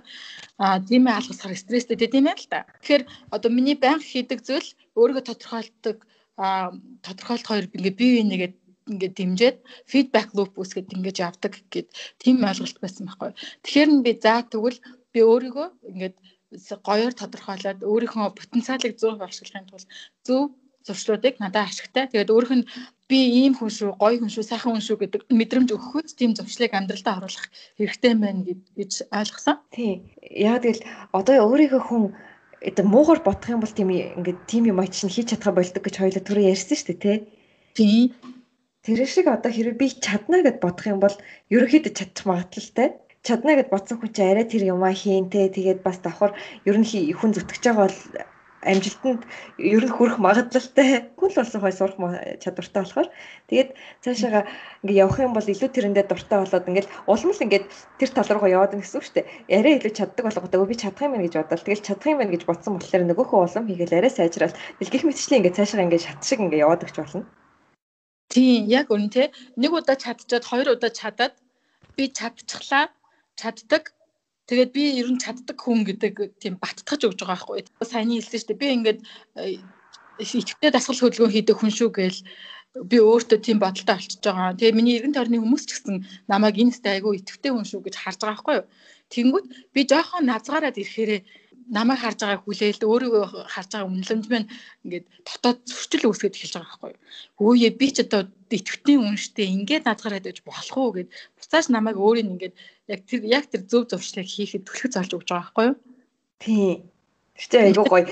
а тийм ээ алгасаар стресстэй тийм ээ л да. Тэгэхээр одоо миний банк хийдэг зүйл өөрийгөө тодорхойлдог тодорхойлт хоёр ингээ бие бинийгээ ингээд дэмжиж фидбек луп үүсгээд ингэж явдаг гэд тийм ойлголт байсан байхгүй. Тэгэхээр би за тэгвэл би өөрийгөө ингээд гоёор тодорхойлоод өөрийнхөө потенциалыг 100% ашиглахын тулд зөв зуршлуудыг надад ашигтай. Тэгээд өөрөх нь би ийм хүн шүү, гоё хүн шүү, сайхан хүн шүү гэдэг мэдрэмж өгөхөд тийм зуршлыг амьдралдаа оруулах хэрэгтэй байна гэж ойлгосон. Тий. Яг тэгэл одоо өөрийнхөө хүн это муугар бодох юм бол тийм ингээд тийм юм аяч нь хийж чадхаа болдог гэж хоёулаа түрүү ярьсан шүү дээ, тий. Тий. Тэр шиг одоо хэрэг би чадна гэд бодох юм бол ерөөхдөө чадчих магадлалтай. Чадна гэд бодсон хүн чинь арай тэр юмаа хийн те тэгээд бас давхар ер нь хүн зүтгэж байгаа бол амжилтанд ер нь хүрэх магадлалтай хүн л болсон хой сурах чадвартай болохоор тэгээд цаашаага ингээ явах юм бол илүү тэрэндээ дуртай болоод ингээл улам л ингээд тэр тал руугаа яваад байна гэсэн үг шүү дээ. Арай илүү чаддаг болгодог би чадах юм байна гэж бодоод тэгэл чадах юм байна гэж бодсон болохоор нөгөөхөө улам хийгээл арай сайжрал дэлгэх мэтчлээ ингээ цаашаага ингээ шат шиг ингээ яваад өгч болно. Тийм яг үнэ те. Нэг удаа чадчихад хоёр удаа чадаад би чадчихлаа чаддаг. Тэгээд би ер нь чаддаг хүн гэдэг тийм баттгаж өгж байгаа байхгүй. Саяны хэлсэн шүү дээ. Би ингээд ихэвчлэн дасгал хөдөлгөөн хийдэг хүн шүү гээл би өөртөө тийм бодолтой болчихж байгаа. Тэгээ миний эргэн тойрны хүмүүс ч гэсэн намайг энэ сте айгүй итгэвтэй хүн шүү гэж харж байгаа байхгүй юу. Тэнгүүт би жоохон назгаараад ирэхээр намайг харж байгааг хүлээл өөрийгөө харж байгаа үнэлэмж маань ингээд дотоод зөрчил үүсгэж эхэлж байгаа байхгүй юу. Хөөе би ч одоо итгэвчний үнштэй ингээд назгараад байж болох уу гэд буцааж намайг өөрийн ингээд яг тэр яг тэр зөв зуршлыг хийхэд төлөв золж өгч байгаа байхгүй юу. Тийм. Тэгтээ айгуу гоё.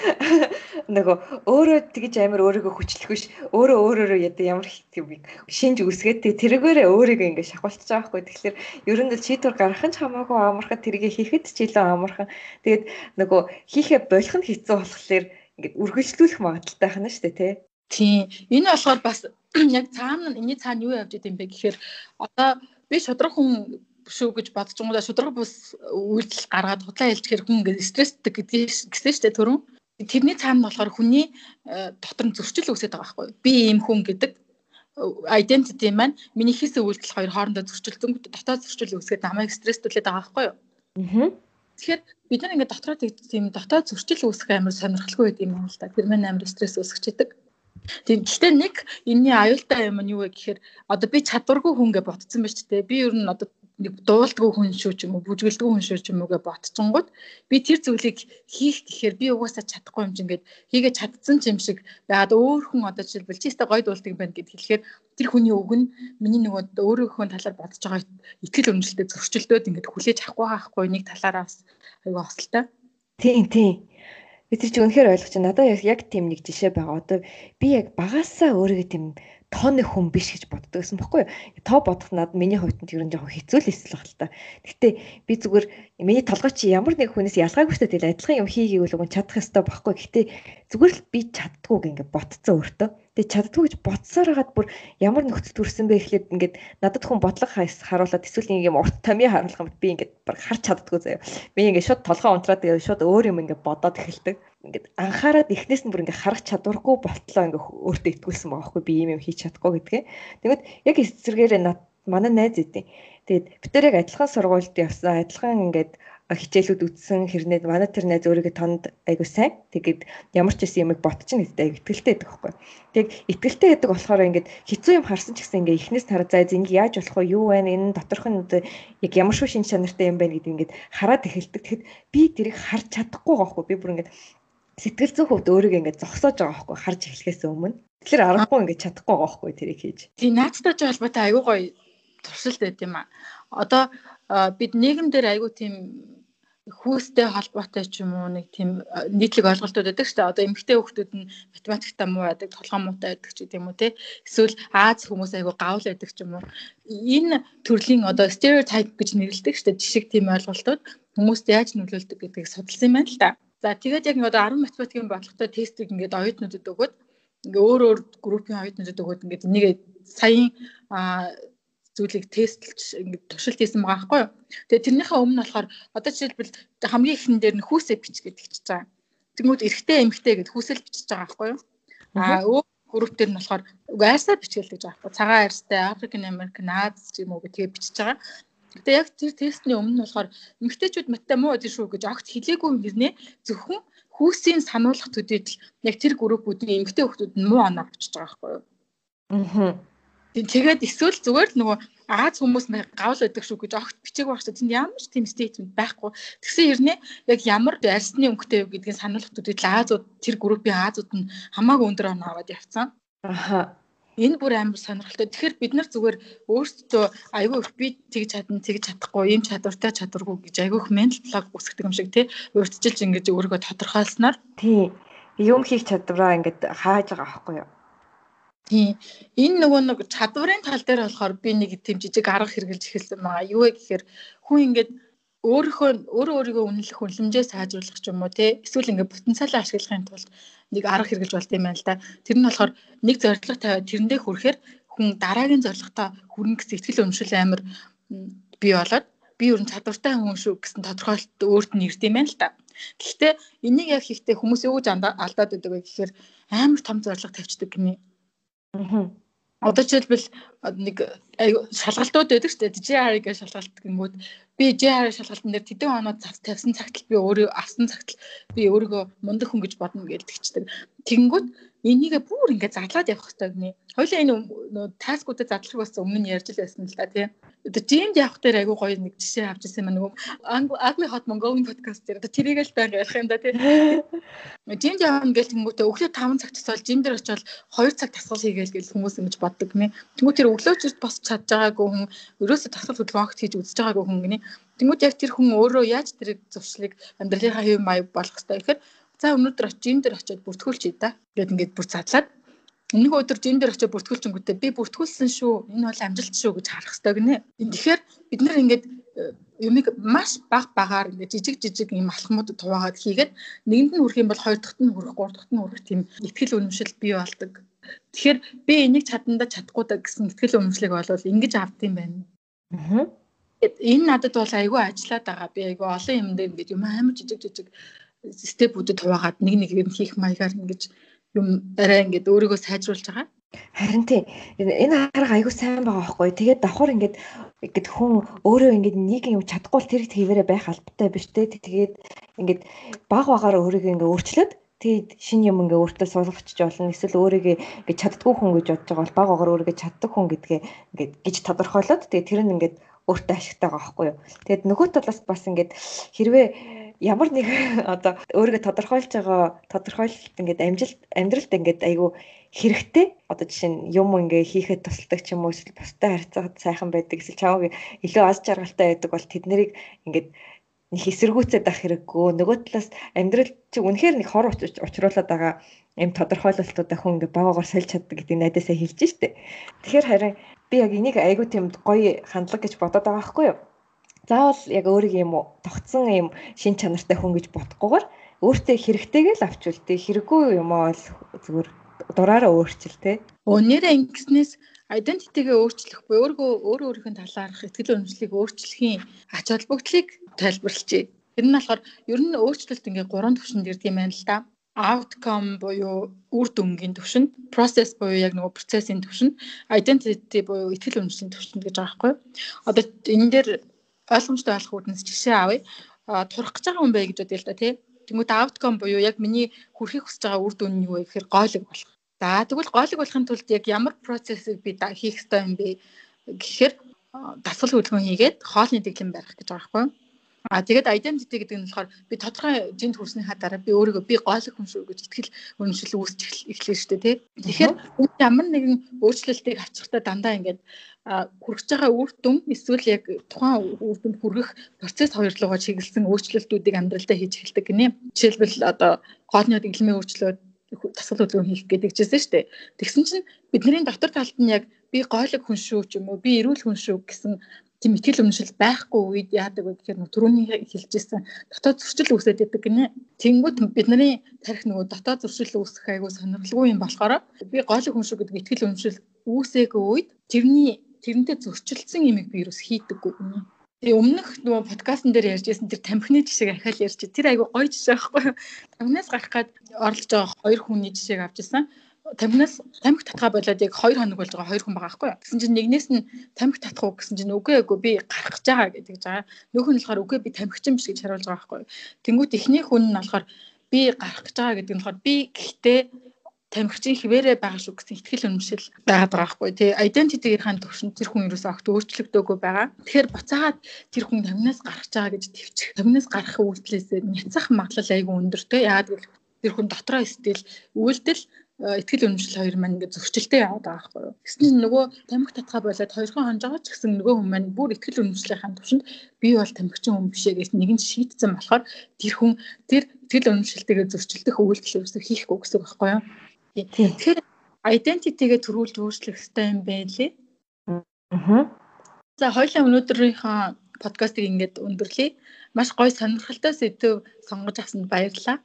[LAUGHS] Нөгөө өөрөө тэгж амар өөрийгөө хүчлэх биш. Өөрөө өөрөөрөө яд ямар тийм шинж үсгээд тэрэгээрээ өөрийгөө ингэ шахуулчихж байгаа хгүй. Тэгэхээр ер нь л шийдвэр гаргах нь ч хамаагүй амархан тэргээ хийхэд ч илүү амархан. Тэгээд нөгөө хийхэ болох нь хэцүү болохоор ингэ үргэлжлүүлэх магадaltaй хана штэ тий. Тийм. Энэ болохоор бас [CLEARS THROAT] яг цаана энэний цаана юу явж идэм бэ гэхээр одоо би шудраг хүн шүү гэж бодож байгаа шудраг бус үйлдэл гаргаад худлаа хэлчихэр хүн ингээд стресстэй гэдгийг гэсэн штэ түрүүн. Тэрний цаана болохоор хүний э, дотор нь зөрчил үүсээд байгаа байхгүй. Би ийм хүн гэдэг identity маань миний хийсэн үйлдэл хоёр хоорондоо зөрчилдөнгөд дотоод зөрчил үүсгээд намайг стресстүүлээд байгаа байхгүй юу? Аа. Тэгэхээр бид нар ингээд дотроо тийм дотоод зөрчил үүсэх амар сонирхолтой байд юм байна л да. Тэр маань амар стресс үүсгэждэг. Тийм гэхдээ нэг энэний аюултай юм нь юу вэ гэхээр одоо би чадваргүй хүн гэж ботцсон байж тээ. Би ер нь одоо дуулдгүй хүн шүү ч юм уу бүжгэлдгүй хүн шүү ч юм уугээ ботцонгууд би тэр зүйлийг хийх гэхээр би угаасаа чадахгүй юм чинь ингээд хийгээ чадсан юм шиг яагаад өөр хүн одоо жишээлбэл чи өстой гой дуулдаг байна гэд хэлэхээр тэр хүний үг нь миний нөгөө өөрийнхөө талаар бодож байгаа итгэл үнэмшилтэд зөрчилдөөд ингээд хүлээж авахгүй хаахгүй нэг талаараас айгүй хосолтой тийм тийм би тэр чи үнэхээр ойлгож байна. Надад яг тийм нэг жишээ байгаа. Одоо би яг багасаа өөрийгөө тийм тооны хүн биш гэж боддог гэсэн бохгүй юу. Тоо бодох надад миний хувьд нь ер нь жоохон хэцүү л эсвэл л та. Гэхдээ би зүгээр миний толгой чи ямар нэг хүнээс ялгаагүй шүү дээ адилхан юм хийгийг үл чадах ёстой бохгүй. Гэхдээ зүгээр л би чаддгүй гингээ ботцсон өөртөө. Тэгээ чаддгүй гэж бодсоор хагаад бүр ямар нөхцөл төрсэн бэ гэхлээр ингээд надад хүн бодлого харуулад эсвэл нэг юм урт томьёо харуулах юм би ингээд баг харч чаддгүй заяа. Би ингээд шууд толгоо унтраад шууд өөр юм ингээд бодоод эхэлдэг. Ингээд анхаарад эхнээс нь бүр ингээд харах чадваргүй болтлоо ингээд өөртөө итгүүлсэн байгаа хгүй би ийм юм хийж чадахгүй гэдгээ. Тэгмэд яг эсэргээрээ манай найз идэв. Тэгээд бид нар яг адилхан сургуульд явсан, адилхан ингээд хичээлүүд үтсэн хэрнээ манай тэр найз өөрийгөө тонд айгуу сайн. Тэгээд ямар ч юм ботчихно гэдэг айгуу итгэлтэй байдаг байхгүй. Тэг итгэлтэй байдаг болохоор ингээд хэцүү юм харсан ч гэсэн ингээд эхнээс хараа заа зинг яаж болох вэ? Юу вэ? Энэ доторх нь яг ямар шүү шин чанартай юм байна гэдэг ингээд хараад эхэлдэг. Тэгэхэд би тэрийг харж чадахгүй байхгүй. Би бүр ингээд сэтгэл зүйн хувьд өөрийгөө ингээд зогсоож байгаа байхгүй харж эхлэхээс өмнө. Тэгэхээр аргагүй ингээд чадахгүй байгаа байхгүй тэрийг хийж. Тийм наацтай холбоотой айгүй гоё туршилт байт юм а. Одоо бид нийгэм дээр айгүй тийм хүүстэй холбоотой ч юм уу нэг тийм нийтлэг ойлголтууд байдаг шүү дээ. Одоо эмэгтэй хүүхдүүд нь математиктаа муу байдаг, толгой муутай байдаг ч гэдэм үү те. Эсвэл Аз хүмүүс айгу гавл байдаг ч юм уу. Энэ төрлийн одоо стереотип гэж нэрлэдэг шүү дээ. Жишг тийм ойлголтууд хүмүүст яаж нөлөөлдөг гэдгийг судалсан юм байна л да. За тэгээд яг одоо 10 математикийн бодлоготой тестийг ингээд оюутнуудад өгөөд ингээ өөр өөр группийн оюутнуудад өгөөд ингээд энийг саяын зүйлийг тестэлж ингээд туршилт хийсэн байгаа байхгүй юу. Тэгээ тэрнийхээ өмнө болохоор одоо жишээлбэл хамгийн ихэн дээр нь хүүсээ бич гэдэг чиж байгаа. Тэгмүүд эрэгтэй эмэгтэй гэд хүүсэл бичиж байгаа байхгүй юу. Аа өө групп дээр нь болохоор угаасаа бичгээл гэж байгаа байхгүй. Цагаан арьстай Африкэн Америкэн Аз юм уу гэдгээ бичиж байгаа. Гэтэ яг тэр тестний өмнө нь болохоор эмэгтэйчүүд маттай муу гэдэг шүү гэж огт хэлээгүй юм гэрнэ зөвхөн хүүсийн сануулгах төдийд л яг тэр группүүдийн эмэгтэй хүмүүс нь муу оноо авчиж байгаа байхгүй юу. Аа Тэгээд эсвэл зүгээр л нөгөө Аз хүмүүс гавл байдаг шүү гэж огт бичээг багш тэнд ямар ч тийм стейтмент байхгүй. Тэгсэн хэрнээ яг ямар арьсны өнгөтэй вэ гэдгийг сануулгад үдэл Азууд тэр группийн Азууд нь хамаагүй өндөр оноо аваад явцсан. Аха. Энэ бүр амар сонирхолтой. Тэгэхээр бид нар зүгээр өөрсдөө айгүй их би тэгж чадна, тэгж чадахгүй, ийм чадвартай чадваргүй гэж айгүй их ментал блог үсгдэг юм шиг тий. Өөртжилж ингэж өөрийгөө тодорхойлсноор тий. Юм хийх чадвараа ингэж хааж байгаа байхгүй юу? Тийм. Энэ нөгөө нэг чадварын тал дээр болохоор би нэг тийм жижиг арга хэрэгжилж эхэлсэн байгаа. Юу вэ гэхээр хүн ингээд өөрийнхөө өөрөө өөрийгөө үнэлэх үнэлэмжээ сайжруулах ч юм уу те эсвэл ингээд потенциалаа ашиглахын тулд нэг арга хэрэгжилж болт юм байна л да. Тэр нь болохоор нэг зорилго тавиад тэрэндээ хүрэхээр хүн дараагийн зорилготоо хүрнэ гэсэн ихтгэл өмшил амар бий болоод би ер нь чадвартай хүн шүү гэсэн тодорхойлолт өөрт нь ирд юм байна л да. Гэхдээ энийг яг хийхдээ хүмүүс юу гэж алдаад байдаг вэ гэхээр амар том зорилго тавьчихдаг гинэ Аа. Одоо жишээлбэл нэг шалгалтууд байдаг шүү дээ. GR гэж шалгалт гингүүд би GR шалгалтын дээр тэдэн оноо тавьсан цагт би өөрөө авсан цагт би өөрийгөө мундаг хүн гэж бодно гэж тэгчдэг. Энийгээ бүр ингээд задлаад явах хэрэгтэй гинэ. Хоёлаа энэ таскуудад задлах бас өмнө нь ярьж л байсан л да тий. Одоо жимд явах дээр айгүй гоё нэг жишээ авч ирсэн юм нөгөө Ugly Hot Mongolian podcast дээр одоо тэрийг л байнга ярих юм да тий. Жимд явна гэж тэнгуүтээ өглөө 5 цагт цол жим дээр очивол 2 цаг тасгал хийгээл гэж хүмүүс ингэж боддог гинэ. Тэнгуү тэр өглөөчөрт босч чадж байгаагүй хүн ерөөсө тасгал хөдөлгөөнт хийж үзэж байгаагүй хүн гинэ. Тэнгуүт яг тэр хүн өөрөө яаж тэрийг зуршлыг амьдралынхаа хэв маяг болох хэрэгтэй гэхээр За өнөөдөр очиж энэ дээр очиод бүртгүүлчихье да. Гэт ингээд бүр задлаад Нэг өдөр жин дээр очиж бүртгүүлчингүүтээ би бүртгүүлсэн шүү. Энэ бол амжилт шүү гэж харах хэрэгтэй гинэ. Тэгэхээр бид нэр ингээд э, юмыг маш баг багаар ингээд жижиг жижиг юм алхмууд хуваагаад хийгээд нэгэнд нь хүрэх юм бол хоёр дахьт нь хүрэх, гурав дахьт нь хүрэх тийм ихтгэл үнэмшил бий болдог. Тэгэхээр би энийг чадандаа чадахгүй да гэсэн ихтгэл үнэмшлийг бол ингэж авдсан байна. Аа. Энэ надад бол айгүй ажиллаад байгаа. Би айгүй олон юм дээр ингээд юм амар жижиг жижиг степүүдэд хуваагаад нэг нэг юм хийх маягаар ингэж юм арай ингээд өөрийгөө сайжруулж байгаа. Харин тий энэ арга айгүй сайн байгаа байхгүй. Тэгээд давхар ингээд ингээд хүн өөрөө ингээд нэг юм чадахгүй л тэр их хэвээрээ байх албатай биш те. Тэгээд ингээд баг багаар өөрийгөө ингээд өөрчлөөд тэгээд шинэ юм ингээ өөртөө суулгачж болно. Эсвэл өөрийгөө ингээ чаддгүй хүн гэж бодож байгаа бол баг багаар өөрийгөө чаддаг хүн гэдгээ ингээ гэж тодорхойлоод тэгээд тэр нь ингээ өөртөө ашигтай байгаа байхгүй юу. Тэгээд нөгөө талаас бас ингээ хэрвээ ямар нэг [LAUGHS] одоо өөрийгөө тодорхойлж байгаа тодорхойлолт ингээд амжилт амьдралд ингээд айгүй хэрэгтэй. Одоо жишээ нь юм ингээ хийхэд тусалдаг ч юм уу эсвэл бустай харьцаад сайхан байдаг эсвэл чамаг илүү аз жаргалтай байдаг бол тэд нарыг ингээд нэг эсэргүүцээд ах хэрэггүй. Нөгөө талаас амьдрал чи үнэхээр нэг хор учруулад байгаа юм тодорхойлолтуудаа хүн ингээ багаагаар сольж чаддаг гэдэг найдасаа хэлж штэ. Тэгэхээр харин би яг энийг айгүй тийм гоё хандлага гэж бодоод байгаа байхгүй юу заавал яг өөрийн юм тогтсон юм шин чанартай хүн гэж бодохгүйгээр өөртөө хэрэгтэйгээ л авчвал тий хэрэггүй юм аа л зүгээр дураараа өөрчил тий. Өнөөдөр ингэснээс identity-гээ өөрчлөх буюу өөргөө өөрөө өөрийнхөө талаарх ихтгэл үнэмшлийг өөрчлөхийн ач холбогдлыг тайлбарлажээ. Тэр нь болохоор ер нь өөрчлөлт ингээ гурван түвшинд ирдэг юм байна л да outcome буюу үр дүнгийн түвшинд, process буюу яг нөгөө процессын түвшинд, identity буюу ихтгэл үнэмшлийн түвшинд гэж байгаа байхгүй. Одоо энэ дээр ойлгомжтой болох үүднээс жишээ авъя. Турах гэж байгаа хүн бай гэж бодъё л да тий. Тэнгүүд outcome буюу яг миний хүрхийг хүсэж байгаа үр дүн нь юу вэ гэхээр гойлог болох. За тэгвэл гойлог болохын тулд яг ямар процессыг би хийх ёстой юм бэ гэхээр дасгал хөдөлгөөн хийгээд хоолны дэглэм барих гэж байгаа байхгүй? А тэгээд identity гэдэг нь болохоор би тодорхой жинд хүрснийхаа дараа би өөрийгөө би гойлог хүн шүү гэж итгэл үнэмшил үүсч эхлэв шүү дээ тий. Тэгэхээр ямар нэгэн өөрчлөлтийг авчихдаа дандаа ингээд хүрэж байгаа үр дүн эсвэл яг тухайн үр дүнд хүрэх процесс хоёрлогоо чиглэсэн өөрчлөлтүүдийг амьдралдаа хийж эхэлдэг гинэ. Жишээлбэл одоо хоолны дэглэмийн өөрчлөлт тасгал хөдөлгөөн хийх гэдэг чижсэн шүү дээ. Тэгсэн чинь бидний дотор талд нь яг би гойлог хүн шүү ч юм уу би эрүүл хүн шүү гэсэн тийм ихтгэл үнэмшил байхгүй үед яадаг вэ гэхээр түрүүний хэлжсэн дотоод зөрчил үүсээд байдаг гинэ. Тэнгүүд бидний тарих нөгөө дотоод зөрчил үүсэх айгу сонирхолгүй юм болохоор би гойлог хүн шүү гэдэг ихтгэл үнэмшил үүсээгүй үед тэрний тэрнтэй зөрчилдсөн имийг би ерөөс хийдэггүй гинэ. Тэгээ өмнөх нөгөө подкастн дээр ярьж байсан тэр тамхины жишээг ахаал ярьж тэр айгу гоё жишээ байхгүй юу? Тамхинаас гарах гад оролж байгаа хоёр хүний жишээг авч ирсэн тамхинаас тамхи татгаа болоод яг 2 хоног болж байгаа хоёр хүн байгаа байхгүй юу. Гэсэн чинь нэгнээс нь тамхи татах уу гэсэн чинь үгүй эгүй би гарах гэж байгаа гэдэг жаа. Нөхөн нь болохоор үгүй би тамхичин биш гэж хариулж байгаа байхгүй юу. Тэнгүүт эхний хүн нь болохоор би гарах гэж байгаа гэдэг нь болохоор би гэхдээ тамхичин хിവэрэ байгаа шүү гэсэн ихтгэл үнэмшил байгаад байгаа байхгүй тий identity-ийн төвшин тэр хүн ерөөсөө огт өөрчлөгдөөгүй байгаа. Тэгэхээр буцаагаад тэр хүн тамнаас гарах чагаа гэж төвчих. Тамнаас гарах үйлдэлээс няцах магадлал айгүй өндөртэй. Яагаад гэвэл тэр хүн дотроо стил үйлдэл ихтгэл үнэмшил хоёр маань ингээд зөрчилтэй яваад байгаа байхгүй юу. Гэсэн чинь нөгөө тамхи татгаа болоод хоёрхан хонж байгаа ч гэсэн нөгөө хүн маань бүр ихтгэл үнэмшлийн төвшөнд би бол тамхичин хүн бишээ гэж нэгэн шийдсэн болохоор тэр хүн тэр ихтгэл үнэмшилтэйгээ зөрчилдөх үйлдэл ерөөсөө хийхгүй гэсэн үг байхгүй юу. Тэгэхээр identity-гээ төрүүлж өөрчлөх хэрэгтэй юм байлээ. Аа. За хоёлаа өнөөдрийнхөө подкастыг ингээд өндөрлөе. Маш гоё сонирхолтой сэдв сонгож авсанд баярлалаа.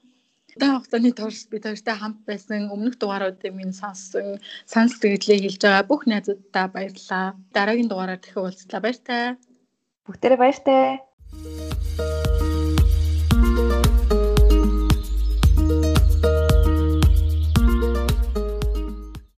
Удаан хугацааны турш бид хоёртай хамт байсан өмнөх дугааруудыг минь сонссон санал сэтгэлээ хэлж байгаа бүх найзуудаа баярлалаа. Дараагийн дугаараар дахин уулзлаа баяртай. Бүгдээрээ баяртай.